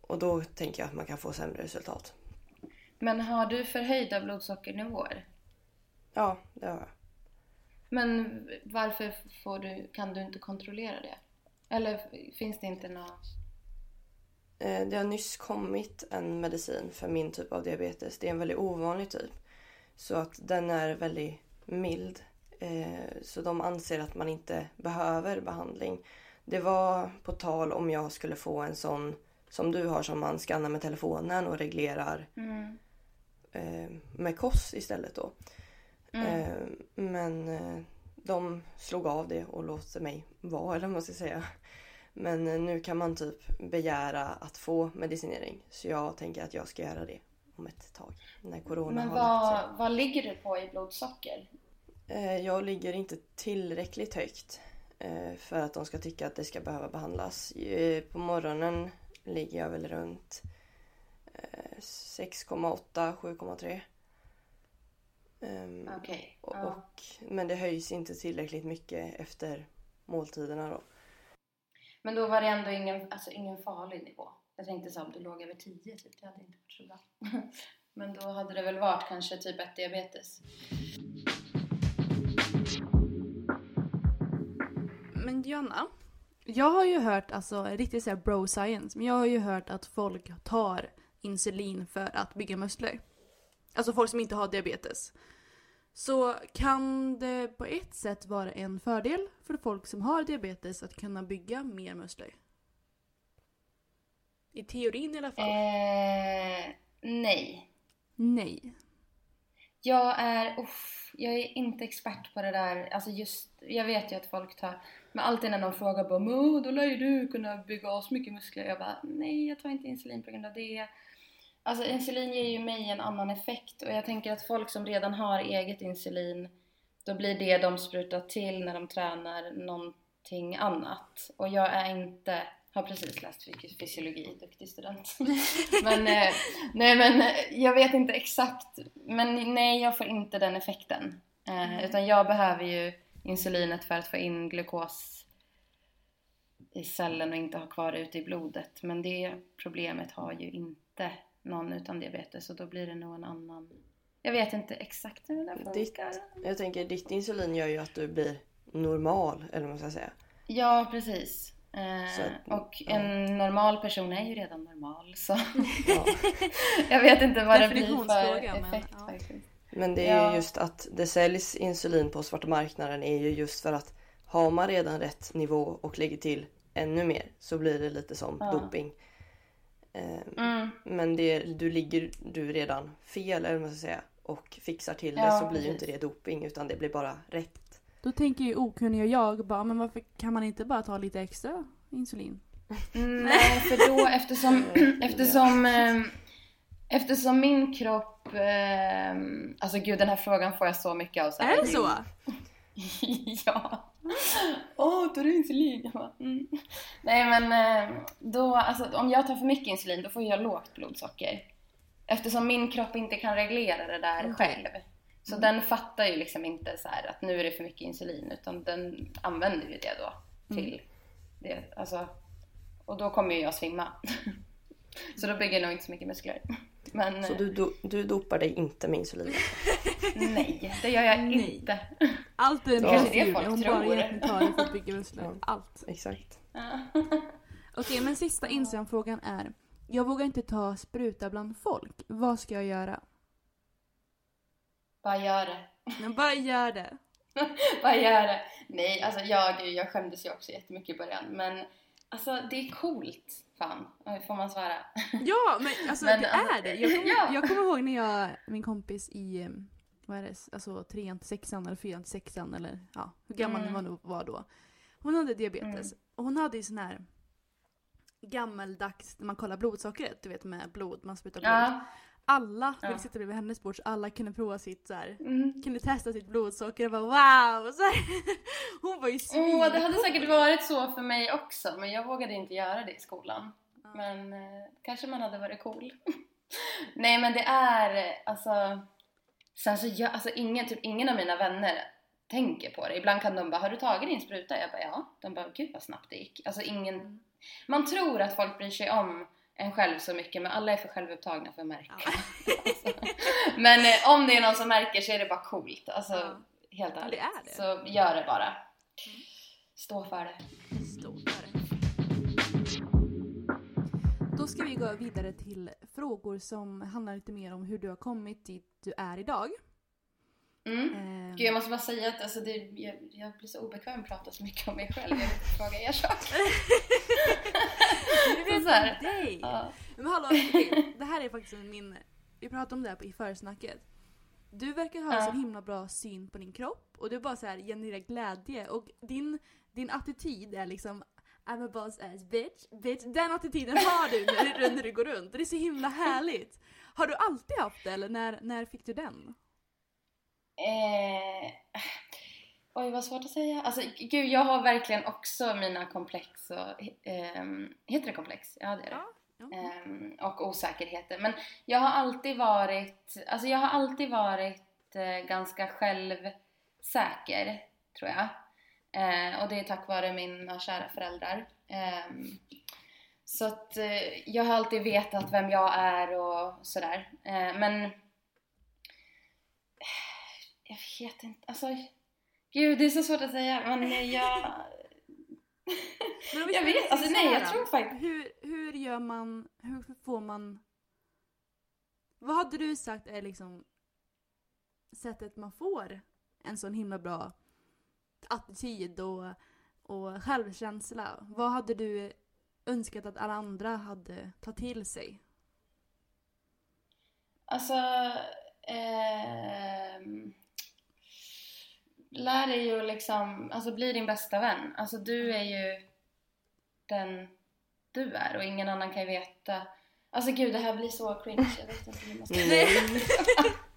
Och då tänker jag att man kan få sämre resultat. Men har du förhöjda blodsockernivåer? Ja, det har jag. Men varför får du, kan du inte kontrollera det? Eller finns det inte något... Eh, Det har nyss kommit en medicin för min typ av diabetes. Det är en väldigt ovanlig typ. Så att den är väldigt mild. Eh, Så de anser att man inte behöver behandling. Det var på tal om jag skulle få en sån som du har som man skannar med telefonen och reglerar Mm. eh, med kost istället då. Mm. Eh, Men eh, de slog av det och låter mig vara eller vad man ska säga. Men eh, nu kan man typ begära att få medicinering. Så jag tänker att jag ska göra det om ett tag. När corona Men har sig. vad, vad ligger du på i blodsocker? Eh, Jag ligger inte tillräckligt högt för att de ska tycka att det ska behöva behandlas. Eh, På morgonen ligger jag väl runt eh, 6,8, 7,3. Ehm, Okej. och, ja. och, men det höjs inte tillräckligt mycket efter måltiderna då. Men då var det ändå ingen, alltså ingen farlig nivå. Jag tänkte så om du låg över 10 typ, det hade inte varit så bra. Men då hade det väl varit kanske typ 1 diabetes. Men Joanna, jag har ju hört, alltså riktigt såhär bro science, men jag har ju hört att folk tar insulin för att bygga muskler. Alltså folk som inte har diabetes. Så kan det på ett sätt vara en fördel för folk som har diabetes att kunna bygga mer muskler? I teorin i alla fall. Eh, nej. Nej. Jag är, uff, jag är inte expert på det där. Alltså just, jag vet ju att folk tar, men alltid när någon frågar bara "Men då lär ju du kunna bygga oss mycket muskler. Jag bara, nej jag tar inte insulin på grund av det. Alltså insulin ger ju mig en annan effekt och jag tänker att folk som redan har eget insulin då blir det de sprutar till när de tränar någonting annat. Och jag är inte, har precis läst fy- fysiologi, duktig student. men, eh, nej men eh, jag vet inte exakt, men nej jag får inte den effekten. Eh, utan jag behöver ju insulinet för att få in glukos i cellen och inte ha kvar det ute i blodet. Men det problemet har ju inte någon utan diabetes och då blir det nog en annan. Jag vet inte exakt hur det funkar. jag tänker ditt insulin gör ju att du blir normal, eller vad man ska säga. Ja, precis. Eh, och en normal person är ju redan normal så Ja. jag vet inte vad det blir för Definitionsfråga, men, effekt ja. faktiskt. Men det är ju Ja. just att det säljs insulin på svarta marknaden är ju just för att har man redan rätt nivå och lägger till ännu mer så blir det lite som Ja. doping. Eh, Mm. Men det, du ligger du redan fel eller vad man ska säga och fixar till det Ja, så blir ju inte det doping utan det blir bara rätt. Då tänker ju okunniga jag bara, men varför kan man inte bara ta lite extra insulin? Nej, för då eftersom, eftersom, eh, eftersom min kropp, eh, alltså gud den här frågan får jag så mycket av så här. Är det så? ja. Åh, tar du insulin? Jag bara, mm. Nej men eh, då, alltså om jag tar för mycket insulin då får jag lågt blodsocker. Eftersom min kropp inte kan reglera det där själv. Så den fattar ju liksom inte så här att nu är det för mycket insulin utan den använder ju det då till det. Alltså, och då kommer ju jag svimma. så då bygger jag nog inte så mycket muskler. Men Så du, do, du dopar dig inte med insulin? nej, det gör jag Nej. inte. Allt är en Ja. Kanske det studie, folk hon bara tror. egentligen tar det för att bygga muskler. Ja. Allt. Exakt. Okej, men sista Instagram-frågan är. Jag vågar inte ta spruta bland folk. Vad ska jag göra? Bara gör det. Men bara gör det. Bara gör det. Nej, alltså jag, jag skämdes ju också jättemycket i början. Men alltså det är coolt. Fan, får man svara? Ja, men alltså Men, det alltså, är det. Jag kommer, ja. jag kommer ihåg när jag, min kompis i, vad är det, alltså trean till sexan eller fyran till sexan eller ja, hur gammal Mm. hon var, då. Hon hade diabetes och hon hade ju sån här gammaldags, när man kollar blodsockret, du vet med blod, man sprutar blod. Ja. Alla Ja. ville sitta bredvid hennes bord så alla kunde prova sitt så här. Mm. kunde testa sitt blodsocker och bara wow! Så här. Hon var ju svin. Åh, det hade säkert varit så för mig också, men jag vågade inte göra det i skolan. Men eh, kanske man hade varit cool. Nej, men det är eh, alltså... Sen så jag, alltså ingen, typ ingen av mina vänner tänker på det. Ibland kan de bara, har du tagit din spruta? Jag bara, ja. De bara, gud vad snabbt det gick. Alltså ingen... Man tror att folk bryr sig om en själv så mycket, men alla är för självupptagna för att märka. Alltså. Men eh, om det är någon som märker så är det bara coolt. Alltså, Ja. helt Ja, ärligt. det är det. Så gör det bara. Stå för det. Stå för det. Då ska vi gå vidare till frågor som handlar lite mer om hur du har kommit dit du är idag. Mm. Ehm, Gud, jag måste bara säga att alltså, det, jag, jag blir så obekväm att prata så mycket om mig själv. Jag vill inte fråga er saker. du vet om dig! Ja. Men hallå, det här är faktiskt min... Vi pratade om det här på- i försnacket. Du verkar ha en så himla bra syn på din kropp och du bara så här genererar glädje och din, din attityd är liksom I'm a boss ass bitch, bitch. Den attityden har du när, du- när du går runt det är så himla härligt. Har du alltid haft det eller när, när fick du den? Eh, oj, vad svårt att säga. Alltså, gud, jag har verkligen också mina komplex och... ehm, heter det komplex? Ja, det är det. Ja. Ehm, och osäkerheter. Men jag har alltid varit, alltså jag har alltid varit eh, ganska självsäker, tror jag. Eh, och det är tack vare mina kära föräldrar. Ehm, så att eh, jag har alltid vetat vem jag är och sådär. Eh, men jag vet inte, alltså gud det är så svårt att säga men jag... Men jag vet, alltså så nej jag tror faktiskt... Hur, hur gör man, hur får man... Vad hade du sagt är liksom sättet man får en sån himla bra attityd och, och självkänsla? Vad hade du önskat att alla andra hade tagit till sig? Alltså... ehm, lär dig ju liksom, alltså bli din bästa vän. Alltså du är ju den du är och ingen annan kan ju veta Alltså gud det här blir så cringe. Jag vet inte hur man ska Nej,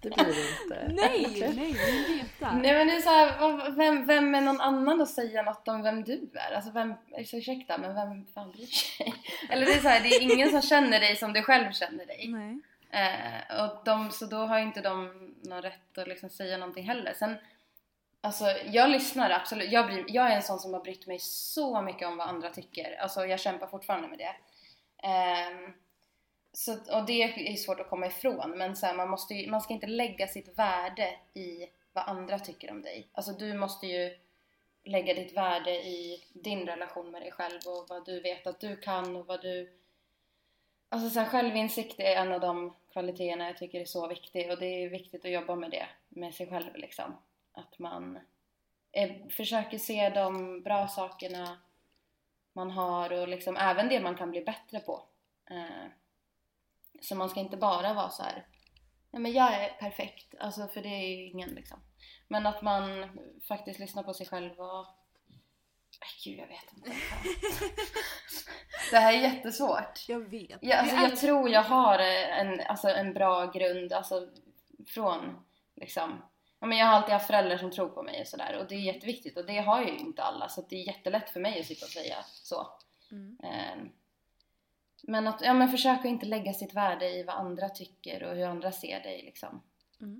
det blir det inte. Nej, nej, vi vill veta. Nej men det är såhär, vad- vem, vem är någon annan att säga något om vem du är? Alltså vem, så ursäkta men vem fan bryr sig? Eller det är såhär, det är ingen som känner dig som du själv känner dig. Nej. Eh, och de, så då har ju inte de någon rätt att liksom säga någonting heller. Sen, alltså jag lyssnar absolut, jag, bryr, jag är en sån som har brytt mig så mycket om vad andra tycker. Alltså jag kämpar fortfarande med det. Um, så, och det är svårt att komma ifrån men så här, man, måste ju, man ska inte lägga sitt värde i vad andra tycker om dig. Alltså du måste ju lägga ditt värde i din relation med dig själv och vad du vet att du kan och vad du... Alltså så här, självinsikt är en av de kvaliteterna jag tycker är så viktig och det är viktigt att jobba med det, med sig själv liksom. Att man eh, försöker se de bra sakerna man har och liksom även det man kan bli bättre på. Eh, så man ska inte bara vara så här. Nej men jag är perfekt, alltså för det är ingen liksom. Men att man faktiskt lyssnar på sig själv och... Ay, Gud, jag vet inte. Det här är jättesvårt. Jag vet. Ja, alltså, är- jag tror jag har en, alltså, en bra grund alltså, från liksom ja, men jag har alltid haft föräldrar som tror på mig och sådär och det är jätteviktigt och det har ju inte alla så det är jättelätt för mig att sitta och säga så. Mm. Ehm, men att ja, men försöka inte lägga sitt värde i vad andra tycker och hur andra ser dig liksom.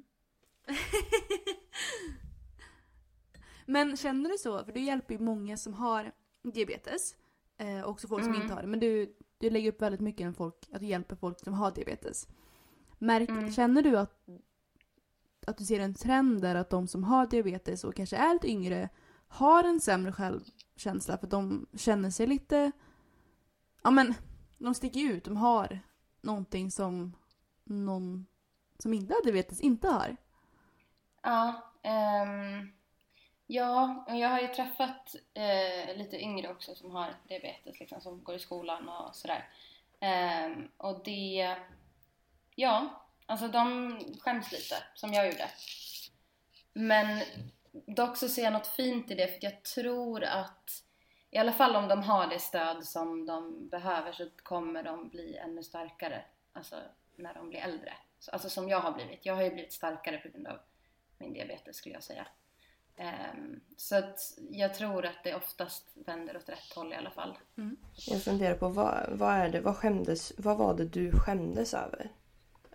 Men känner du så? För du hjälper ju många som har diabetes. Eh, också folk som Mm. inte har det. Men du, du lägger upp väldigt mycket med folk, att du hjälper folk som har diabetes. Märk, Mm. Känner du att, att du ser en trend där att de som har diabetes och kanske är lite yngre har en sämre självkänsla för de känner sig lite... Ja men, de sticker ut. De har någonting som någon som inte har diabetes inte har. Ja, um, ja, och jag har ju träffat uh, lite yngre också som har diabetes, liksom, som går i skolan och sådär. Um, och det, ja, alltså de skäms lite, som jag gjorde. Men dock så ser jag något fint i det, för jag tror att i alla fall om de har det stöd som de behöver så kommer de bli ännu starkare, alltså när de blir äldre. Alltså som jag har blivit. Jag har ju blivit starkare på grund av min diabetes skulle jag säga. Um, så att jag tror att det oftast vänder åt rätt håll i alla fall. Mm. Jag funderar på vad, vad är det, vad skämdes, vad var det du skämdes över?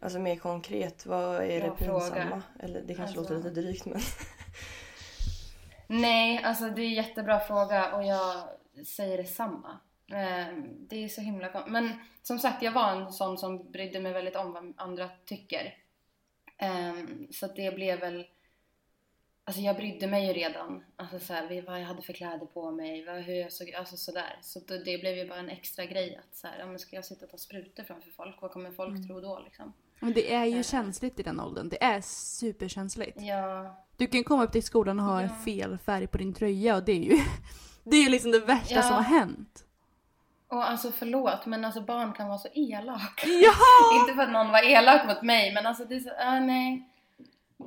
Alltså mer konkret, vad är Bra det fråga. pinsamma? Eller det kanske Alltså- låter lite drygt men... Nej, alltså det är en jättebra fråga och jag säger detsamma. Ehm, Det är så himla Men som sagt, jag var en sån som brydde mig väldigt om vad andra tycker. Ehm, Så det blev väl... Alltså jag brydde mig ju redan. Alltså så här, vad jag hade för kläder på mig, vad, hur jag såg Alltså sådär. Så det, blev ju bara en extra grej att så här, ja, men ska jag sitta och ta sprutor framför folk? Vad kommer folk tro då liksom? Men det är ju Eh. känsligt i den åldern. Det är superkänsligt. Ja, Du kan komma upp till skolan och ha Ja. fel färg på din tröja och det är ju, det är ju liksom det värsta Ja. som har hänt. och alltså förlåt men alltså barn kan vara så elaka. Ja! Inte för att någon var elak mot mig men alltså det är så, ah, nej.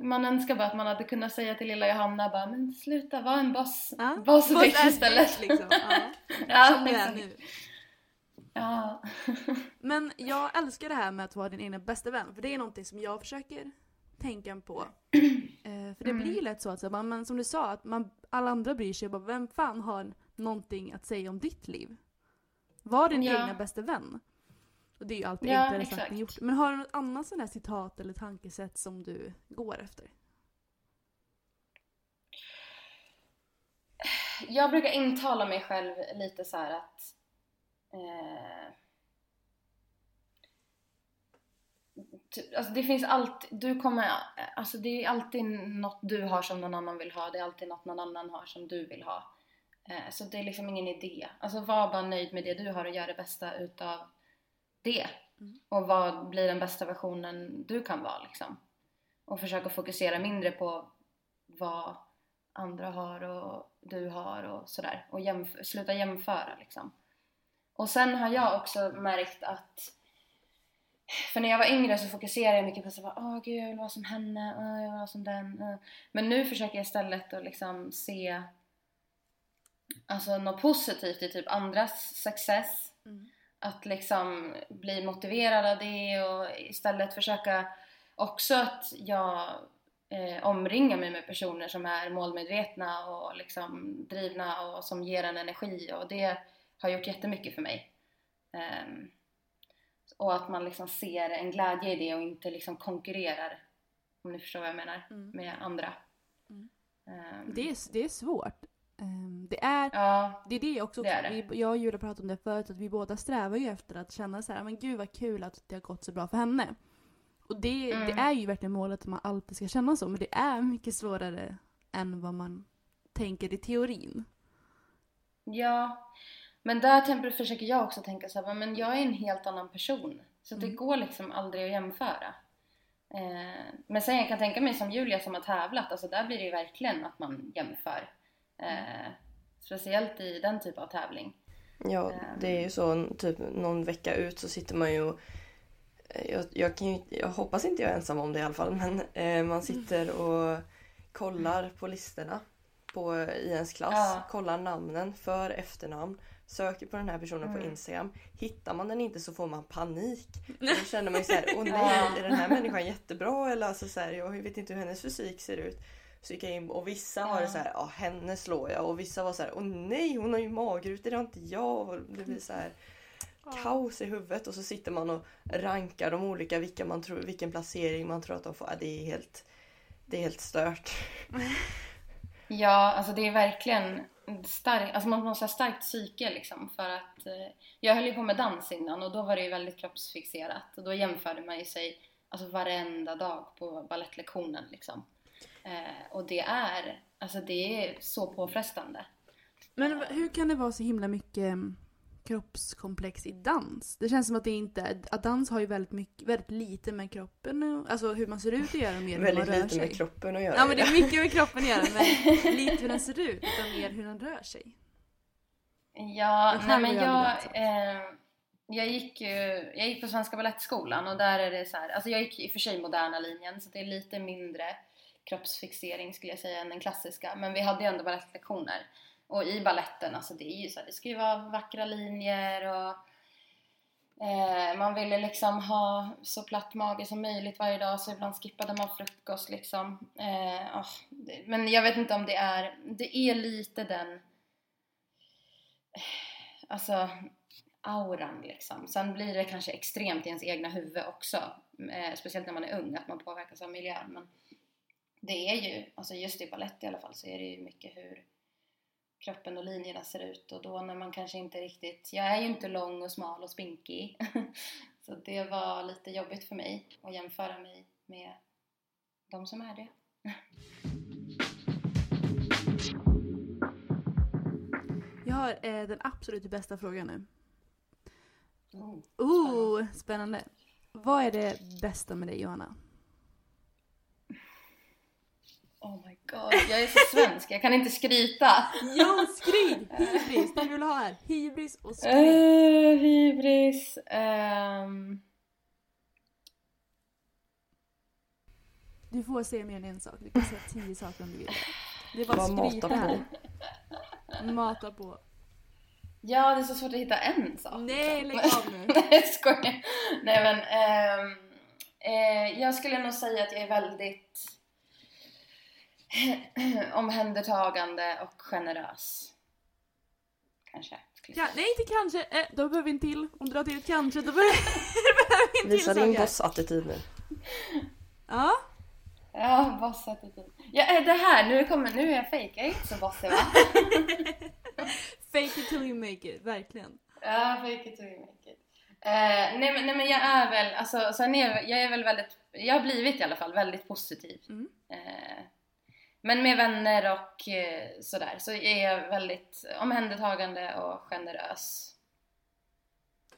Man önskar bara att man hade kunnat säga till lilla Johanna bara men sluta var en boss, Ja. boss Boss istället. liksom. Ja. Ja, Som du är exakt. nu. Ja. Men jag älskar det här med att vara din egna bästa vän. För det är någonting som jag försöker tänka på. Eh, för det Mm. blir lätt så att, så, man, men som du sa, att man, alla andra bryr sig. Bara, vem fan har någonting att säga om ditt liv? Var din Ja. egna bästa vän. Och det är ju alltid Ja, enklare sagt än gjort. Men har du något annat sån här citat eller tankesätt som du går efter? Jag brukar intala mig själv lite så här att eh, alltså det finns alltid, du kommer, alltså det är alltid något du har som någon annan vill ha, det är alltid något någon annan har som du vill ha. Eh, så det är liksom ingen idé. Alltså var bara nöjd med det du har och gör det bästa utav det. Och vad blir den bästa versionen du kan vara liksom. Och försöka fokusera mindre på vad andra har och du har och sådär. Och jämf- sluta jämföra liksom. Och sen har jag också märkt att för när jag var yngre så fokuserade jag mycket på bara, åh gud jag vill vara som henne, åh, jag vill vara som den. åh." Men nu försöker jag istället att liksom se alltså något positivt i typ andras success. att liksom bli motiverad av det och istället försöka också att jag eh, omringar mig med personer som är målmedvetna och liksom drivna och som ger en energi och det har gjort jättemycket för mig. Um, och att man liksom ser en glädje i det och inte liksom konkurrerar, om ni förstår vad jag menar, Mm. med andra. Mm. Um, Det är, det är svårt. Ehm, Det är, Ja, det är det också. Det är det. Vi, jag och Julia pratade om det förut, att vi båda strävar ju efter att känna så här, men gud vad kul att det har gått så bra för henne. Och det, Mm. det är ju verkligen målet att man alltid ska känna så, men det är mycket svårare än vad man tänker i teorin. ja. Men där försöker jag också tänka så här, men jag är en helt annan person. Så det Mm. går liksom aldrig att jämföra. Eh, men sen jag kan tänka mig som Julia som har tävlat, alltså där blir det ju verkligen att man jämför. Eh, speciellt i den typen av tävling. Ja, det är ju så typ någon vecka ut så sitter man ju och eh, jag, jag, kan ju, jag hoppas inte jag är ensam om det i alla fall men eh, man sitter och kollar på listorna på, i ens klass. Ja. Kollar namnen, för efternamn. Söker på den här personen på Mm. Instagram. Hittar man den inte så får man panik. Då känner man ju såhär, åh nej, är den här människan jättebra? Eller alltså så här, jag vet inte hur hennes fysik ser ut. Så gick jag in och vissa har det så här, ja henne slår jag. Och vissa var så här, åh nej hon har ju magrutor, det har inte jag. Och det blir så här kaos i huvudet och så sitter man och rankar de olika, vilka man tror, vilken placering man tror att de får. Ja, Det är helt, det är helt stört. Ja, alltså det är verkligen stark, alltså man måste ha starkt psyke liksom för att eh, jag höll ju på med dans innan och då var det ju väldigt kroppsfixerat och då jämförde man ju sig alltså varenda dag på ballettlektionen liksom. Eh, och det är, alltså det är så påfrestande. Men hur kan det vara så himla mycket kroppskomplex i dans? Det känns som att det inte att dans har ju väldigt, mycket, väldigt lite med kroppen och- Alltså hur man ser ut att göra mer än hur man Väldigt rör lite sig. med kroppen att göra. Ja men det är mycket med kroppen att göra men lite hur den ser ut utan mer hur den rör sig. Ja, Och nej men jag eh, jag gick ju, jag gick på Svenska Balettskolan och där är det så här, alltså jag gick i och för sig moderna linjen så det är lite mindre kroppsfixering skulle jag säga än den klassiska men vi hade ju ändå balettlektioner och i balletten alltså det är ju så här, det ska ju vara vackra linjer och eh, man ville liksom ha så platt mage som möjligt varje dag så ibland skippade man frukost liksom eh, oh, det, men jag vet inte om det är, det är lite den alltså auran liksom. Sen blir det kanske extremt i ens egna huvud också. Eh, speciellt när man är ung, att man påverkas av miljön. Men det är ju, alltså just i balett i alla fall, så är det ju mycket hur kroppen och linjerna ser ut. Och då när man kanske inte riktigt, jag är ju inte lång och smal och spinkig. så det var lite jobbigt för mig att jämföra mig med de som är det. Jag har eh, den absolut bästa frågan nu. Oh. Oh, spännande. Vad är det bästa med dig Johanna? Oh my god, jag är så svensk, jag kan inte skryta. Jo, skryt! Hybris, det vill ha här. Hybris och skryt. Uh, hybris. ehm, Du får säga mer än en sak. Du kan säga tio saker om du vill. Det är bara Bara att mata skryta på. här. Mata på. ja, det är så svårt att hitta en sak. Nej, lägg av nu. Nej, jag skojar. Nej, men ehm, eh, jag skulle nog säga att jag är väldigt omhändertagande och generös. Kanske. Ja, nej, inte kanske. Eh, då behöver vi en till. Om du drar till ett kanske, då behöver vi en till Visa din bossattityd nu. Ja. Ja, bossattityd. Ja, eh, det här, nu, kommer, nu är jag fake. Jag är inte så bossig va? Fake it till you make it, verkligen. Ja, fake it till you make it. Eh, nej, men, nej men jag är väl, alltså sen är jag, jag är väl väldigt, jag har blivit i alla fall väldigt positiv. Mm. Eh, men med vänner och eh, sådär så är jag väldigt omhändertagande och generös.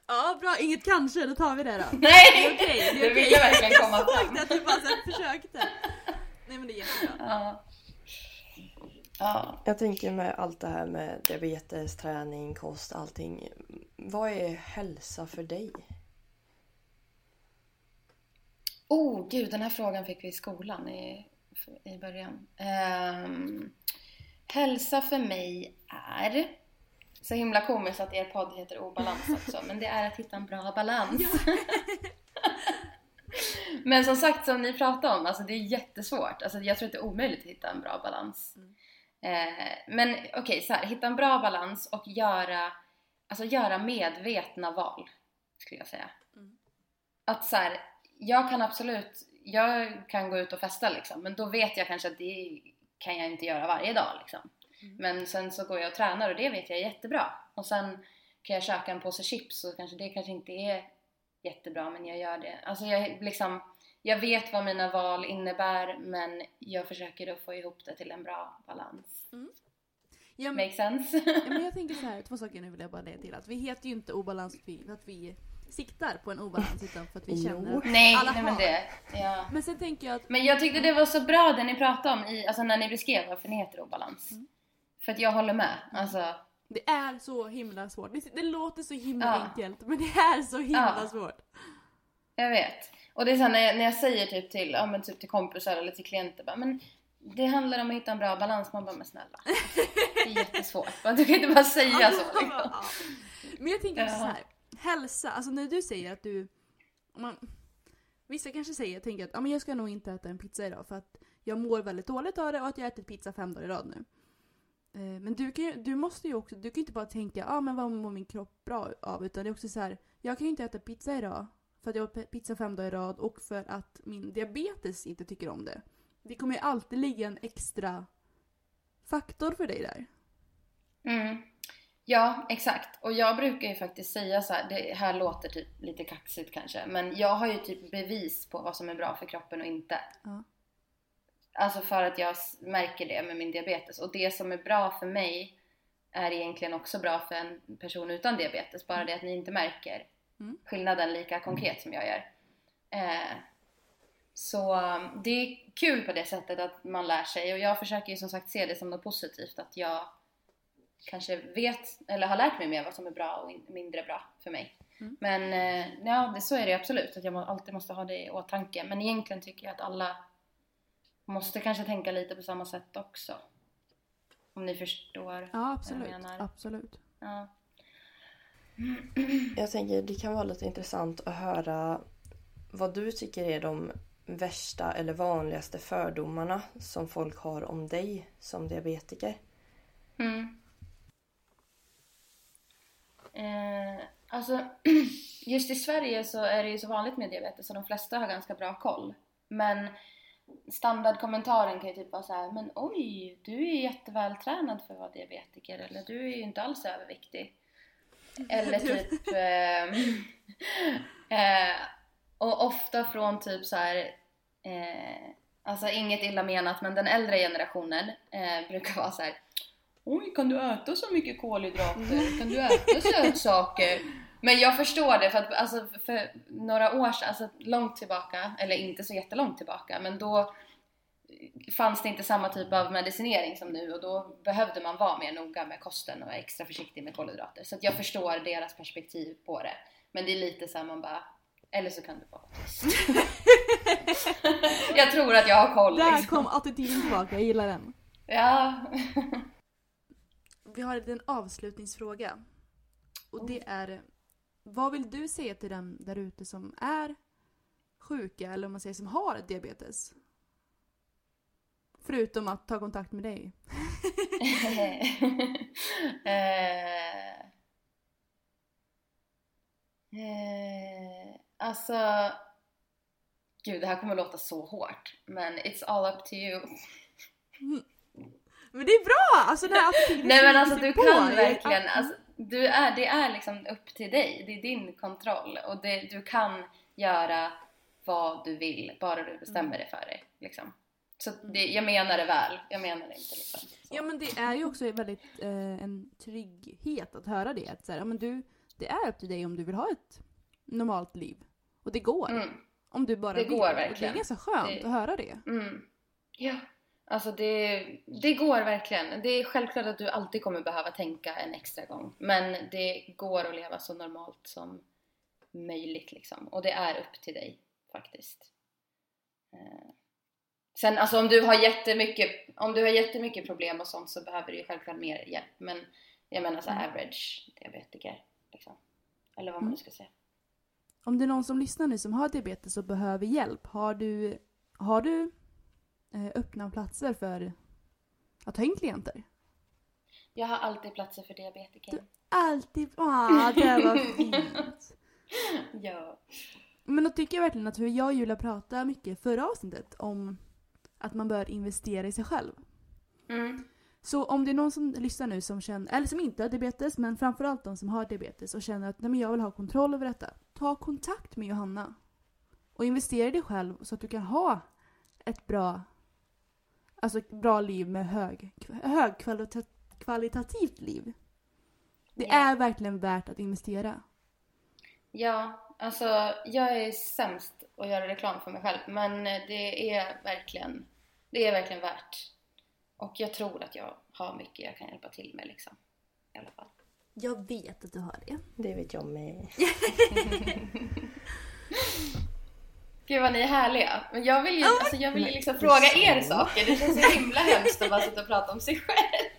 Ja, bra. Inget kanske, då tar vi det då. Nej! Det är okej, det är Det okej. vill jag verkligen komma Jag fram. såg det, att du bara så här försökte. Nej men det är jättebra. Ja. Ja. Jag tänker med allt det här med diabetes, träning, kost, allting. Vad är hälsa för dig? Oh gud, den här frågan fick vi i skolan i, i början. Ehm, hälsa för mig är Så himla komiskt att er podd heter Obalans också, men det är att hitta en bra balans. men som sagt, som ni pratade om, alltså det är jättesvårt. Alltså jag tror att det är omöjligt att hitta en bra balans. Eh, men okej, okay, så här, hitta en bra balans och göra, alltså göra medvetna val, skulle jag säga. Att så här, jag kan absolut, jag kan gå ut och festa liksom, men då vet jag kanske att det kan jag inte göra varje dag liksom. Mm. Men sen så går jag och tränar och det vet jag är jättebra. Och sen kan jag köka en påse chips och kanske det kanske inte är jättebra men jag gör det. Alltså jag liksom, jag vet vad mina val innebär men jag försöker då få ihop det till en bra balans. Mm. Ja, men, Make sense? ja, men jag tänker så här, två saker nu vill jag bara lägga till. Att vi heter ju inte obalans för att vi siktar på en obalans utan för att vi känner att nej, alla nej, har. Men, det, ja. men sen tänker jag att... Men jag tyckte det var så bra det ni pratade om i, alltså när ni beskrev varför ni heter obalans. Mm. För att jag håller med. Alltså... Det är så himla svårt. Det, det låter så himla ja. enkelt men det är så himla ja. svårt. Jag vet. Och det är så när jag, när jag säger typ till, ja, men typ till kompisar eller till klienter bara, men det handlar om att hitta en bra balans. Man bara, men snälla. Det är jättesvårt. Du kan inte bara säga så. Liksom. Men jag tänker också så här. Hälsa, alltså när du säger att du... Man, vissa kanske säger, tänker att ah, men jag ska nog inte äta en pizza idag för att jag mår väldigt dåligt av det och att jag har ätit pizza fem dagar i rad nu. Eh, men du, kan, du måste ju också, du kan ju inte bara tänka ah, men vad mår min kropp bra av utan det är också så här, jag kan ju inte äta pizza idag för att jag har pizza fem dagar i rad och för att min diabetes inte tycker om det. Det kommer ju alltid ligga en extra faktor för dig där. Mm. Ja, exakt. Och jag brukar ju faktiskt säga så här, det här låter typ lite kaxigt kanske, men jag har ju typ bevis på vad som är bra för kroppen och inte. Ja. Alltså för att jag märker det med min diabetes. Och det som är bra för mig är egentligen också bra för en person utan diabetes. Bara det att ni inte märker mm. skillnaden lika konkret som jag gör. Eh, så um, det är kul på det sättet att man lär sig och jag försöker ju som sagt se det som något positivt att jag kanske vet eller har lärt mig mer vad som är bra och mindre bra för mig. Mm. Men eh, ja, det, så är det absolut att jag alltid måste ha det i åtanke. Men egentligen tycker jag att alla måste kanske tänka lite på samma sätt också. Om ni förstår ja, absolut. vad jag menar. Absolut. Ja. Jag tänker det kan vara lite intressant att höra vad du tycker är de värsta eller vanligaste fördomarna som folk har om dig som diabetiker. Mm. Eh, alltså, just i Sverige så är det ju så vanligt med diabetes så de flesta har ganska bra koll. Men standardkommentaren kan ju typ vara så här, men oj, du är jättevältränad för att vara diabetiker eller du är ju inte alls överviktig. Eller typ... Eh, eh, och ofta från typ så här, eh, alltså inget illa menat men den äldre generationen eh, brukar vara så här, Oj, kan du äta så mycket kolhydrater? Kan du äta sötsaker? Men jag förstår det för att alltså, för några år sedan, alltså långt tillbaka, eller inte så jättelångt tillbaka, men då fanns det inte samma typ av medicinering som nu och då behövde man vara mer noga med kosten och extra försiktig med kolhydrater. Så jag förstår deras perspektiv på det. Men det är lite såhär man bara, eller så kan du vara jag tror att jag har koll. Där liksom. kom attityden tillbaka, jag gillar den. Ja. Vi har en avslutningsfråga. Och det är vad vill du säga till dem där ute som är sjuka eller om man säger som har diabetes? Förutom att ta kontakt med dig. eh, eh, alltså... Gud, det här kommer att låta så hårt. Men it's all up to you. Men det är bra! Alltså den här Nej men alltså du kan verkligen, alltså, du är, det är liksom upp till dig. Det är din kontroll och det, du kan göra vad du vill bara du bestämmer mm. dig för det. Liksom. Så det, jag menar det väl. Jag menar det inte liksom. Så. Ja men det är ju också väldigt eh, en trygghet att höra det. Att så här, ja, men du, det är upp till dig om du vill ha ett normalt liv. Och det går. Mm. Om du bara det vill. Går verkligen. Och det är ganska skönt det... att höra det. Mm. Ja. Alltså det, det går verkligen. Det är självklart att du alltid kommer behöva tänka en extra gång. Men det går att leva så normalt som möjligt liksom. Och det är upp till dig faktiskt. Eh. Sen alltså om du har jättemycket, om du har jättemycket problem och sånt så behöver du ju självklart mer hjälp. Men jag menar så Mm. average diabetiker. Liksom. Eller vad man nu ska säga. Om det är någon som lyssnar nu som har diabetes och behöver hjälp, har du, har du öppna platser för att ta in klienter? Jag har alltid platser för diabetiker. Alltid. Ah, det var fint. Ja. Men då tycker jag verkligen att hur jag och Julia pratade mycket förra avsnittet om att man bör investera i sig själv. Mm. Så om det är någon som lyssnar nu som känner, eller som inte har diabetes, men framförallt de som har diabetes och känner att Nej, men jag vill ha kontroll över detta. Ta kontakt med Johanna. Och investera i dig själv så att du kan ha ett bra, alltså ett bra liv med hög, högkvalitativt liv. Det Ja. är verkligen värt att investera. Ja, alltså jag är sämst att göra reklam för mig själv men det är verkligen, det är verkligen värt. Och jag tror att jag har mycket jag kan hjälpa till med liksom. I alla fall. Jag vet att du har det. Det vet jag med. Gud vad ni är härliga. Men jag vill ju, alltså, jag vill ju liksom det fråga så. er saker. Det känns så himla hemskt att bara sitta och prata om sig själv.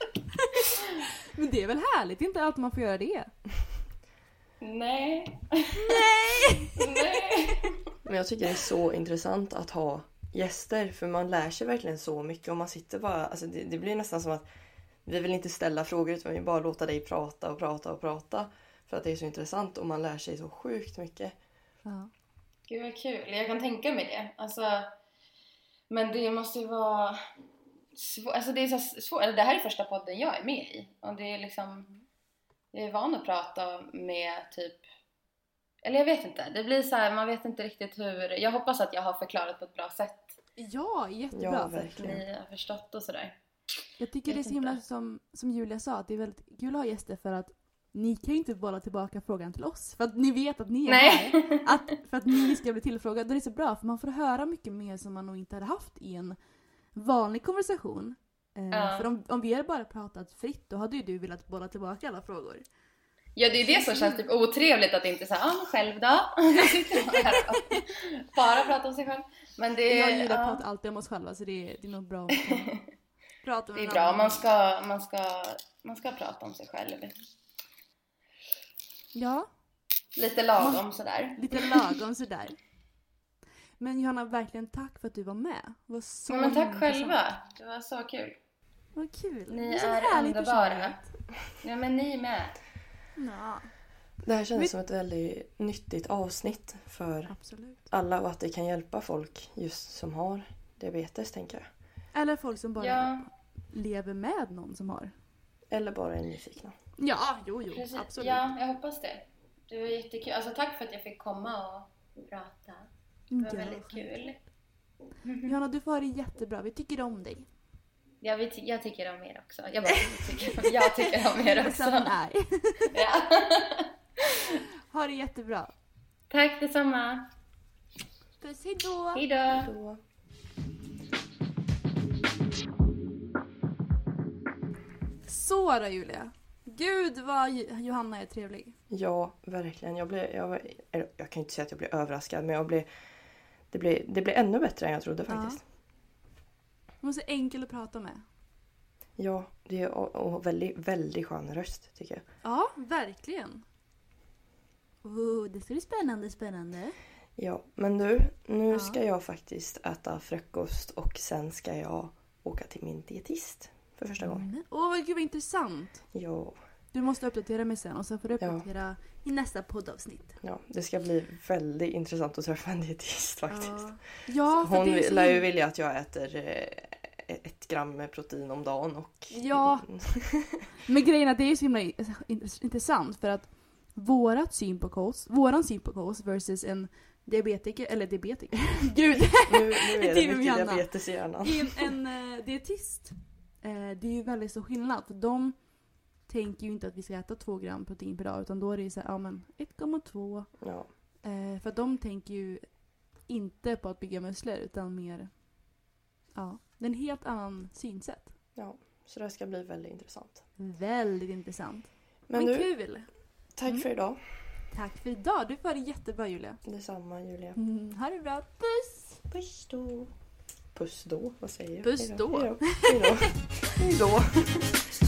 Men det är väl härligt, inte alltid man får göra det. Nej. Nej! Nej! Men jag tycker det är så intressant att ha gäster för man lär sig verkligen så mycket och man sitter bara, alltså det, det blir nästan som att vi vill inte ställa frågor utan vi vill bara låta dig prata och prata och prata. För att det är så intressant och man lär sig så sjukt mycket. Ja. Gud vad kul, jag kan tänka mig det. Alltså, men det måste ju vara svårt. Alltså det är så svårt. Det här är första podden jag är med i. Och det är liksom, jag är van att prata med typ, eller jag vet inte. Det blir så här, man vet inte riktigt hur. Jag hoppas att jag har förklarat på ett bra sätt. Ja, jättebra. Ja, verkligen. Ni har förstått och sådär. Jag tycker Vet det är så himla som, som Julia sa, att det är väldigt kul att ha gäster för att ni kan ju inte bolla tillbaka frågan till oss. För att ni vet att ni är Nej. här. Att, för att ni ska bli tillfrågade. Det är så bra för man får höra mycket mer som man nog inte hade haft i en vanlig konversation. Ja. För om, om vi hade bara pratat fritt då hade ju du velat bolla tillbaka alla frågor. Ja det är det som känns typ otrevligt att inte säga ah men själv då? Bara prata om sig själv. Men det Jag Julia ja, pratar alltid om oss själva så det är, det är nog bra kan prata med det är bra. Man ska, man, ska, man ska prata om sig själv. Ja, Lite lagom sådär. lite lagom sådär. Men Johanna, verkligen tack för att du var med. Det var så Ja, men tack själva. Det var så kul. Vad kul. Ni Det är härlig underbara. Ja men ni med. Ja, Det här känns som ett väldigt nyttigt avsnitt för absolut. alla och att det kan hjälpa folk just som har diabetes tänker jag. Eller folk som bara Ja, lever med någon som har. Eller bara är nyfikna. Ja, jo, jo, precis. absolut. Ja, jag hoppas det. Det var jättekul. Alltså tack för att jag fick komma och prata. Det var Ja, väldigt kul. Johanna, du får ha det jättebra. Vi tycker om dig. Jag, vill, jag tycker om er också. Jag, bara, tycker, jag tycker om er också. Är. Ja. Ha det jättebra. Tack detsamma. Puss, hejdå! Hejdå. Då Så då Julia. Gud vad Johanna är trevlig. Ja, verkligen. Jag, blev, jag, jag kan inte säga att jag blev överraskad men jag blev, det, blev, det blev ännu bättre än jag trodde Ja. faktiskt. Hon är så enkel att prata med. Ja, det är och, och väldigt, väldigt skön röst tycker jag. Ja, verkligen. Oh, det ska bli spännande, spännande. Ja, men du, nu Ja. ska jag faktiskt äta frukost och sen ska jag åka till min dietist för första gången. Mm. Åh, vad gud vad intressant. Ja, Du måste uppdatera mig sen och sen får du uppdatera i nästa poddavsnitt. ja, det ska bli väldigt intressant att träffa en dietist faktiskt. Ja, ja Hon det lär ju vilja att jag äter eh, ett gram protein om dagen och... Ja. Men grejen är att det är så himla int- intressant för att vårat syn på kost, våran syn på kost versus en diabetiker, eller diabetiker, gud! Nu, nu är Det mycket diabetes i hjärnan. en, en uh, dietist. Eh, det är ju väldigt stor skillnad för de tänker ju inte att vi ska äta 2 gram protein per dag utan då är det ju såhär, ja men 1,2. Ja, Eh, för att de tänker ju inte på att bygga muskler utan mer, ja, det är en helt annan synsätt. ja, så det ska bli väldigt intressant. Väldigt intressant. Men, Men, du, kul! tack Mm. för idag. Tack för idag. Du får ha det jättebra Julia. Detsamma Julia. Mm, ha det bra. Puss! Puss då. Puss då, vad säger jag? Puss då. Hej då. Hej då. Hej då.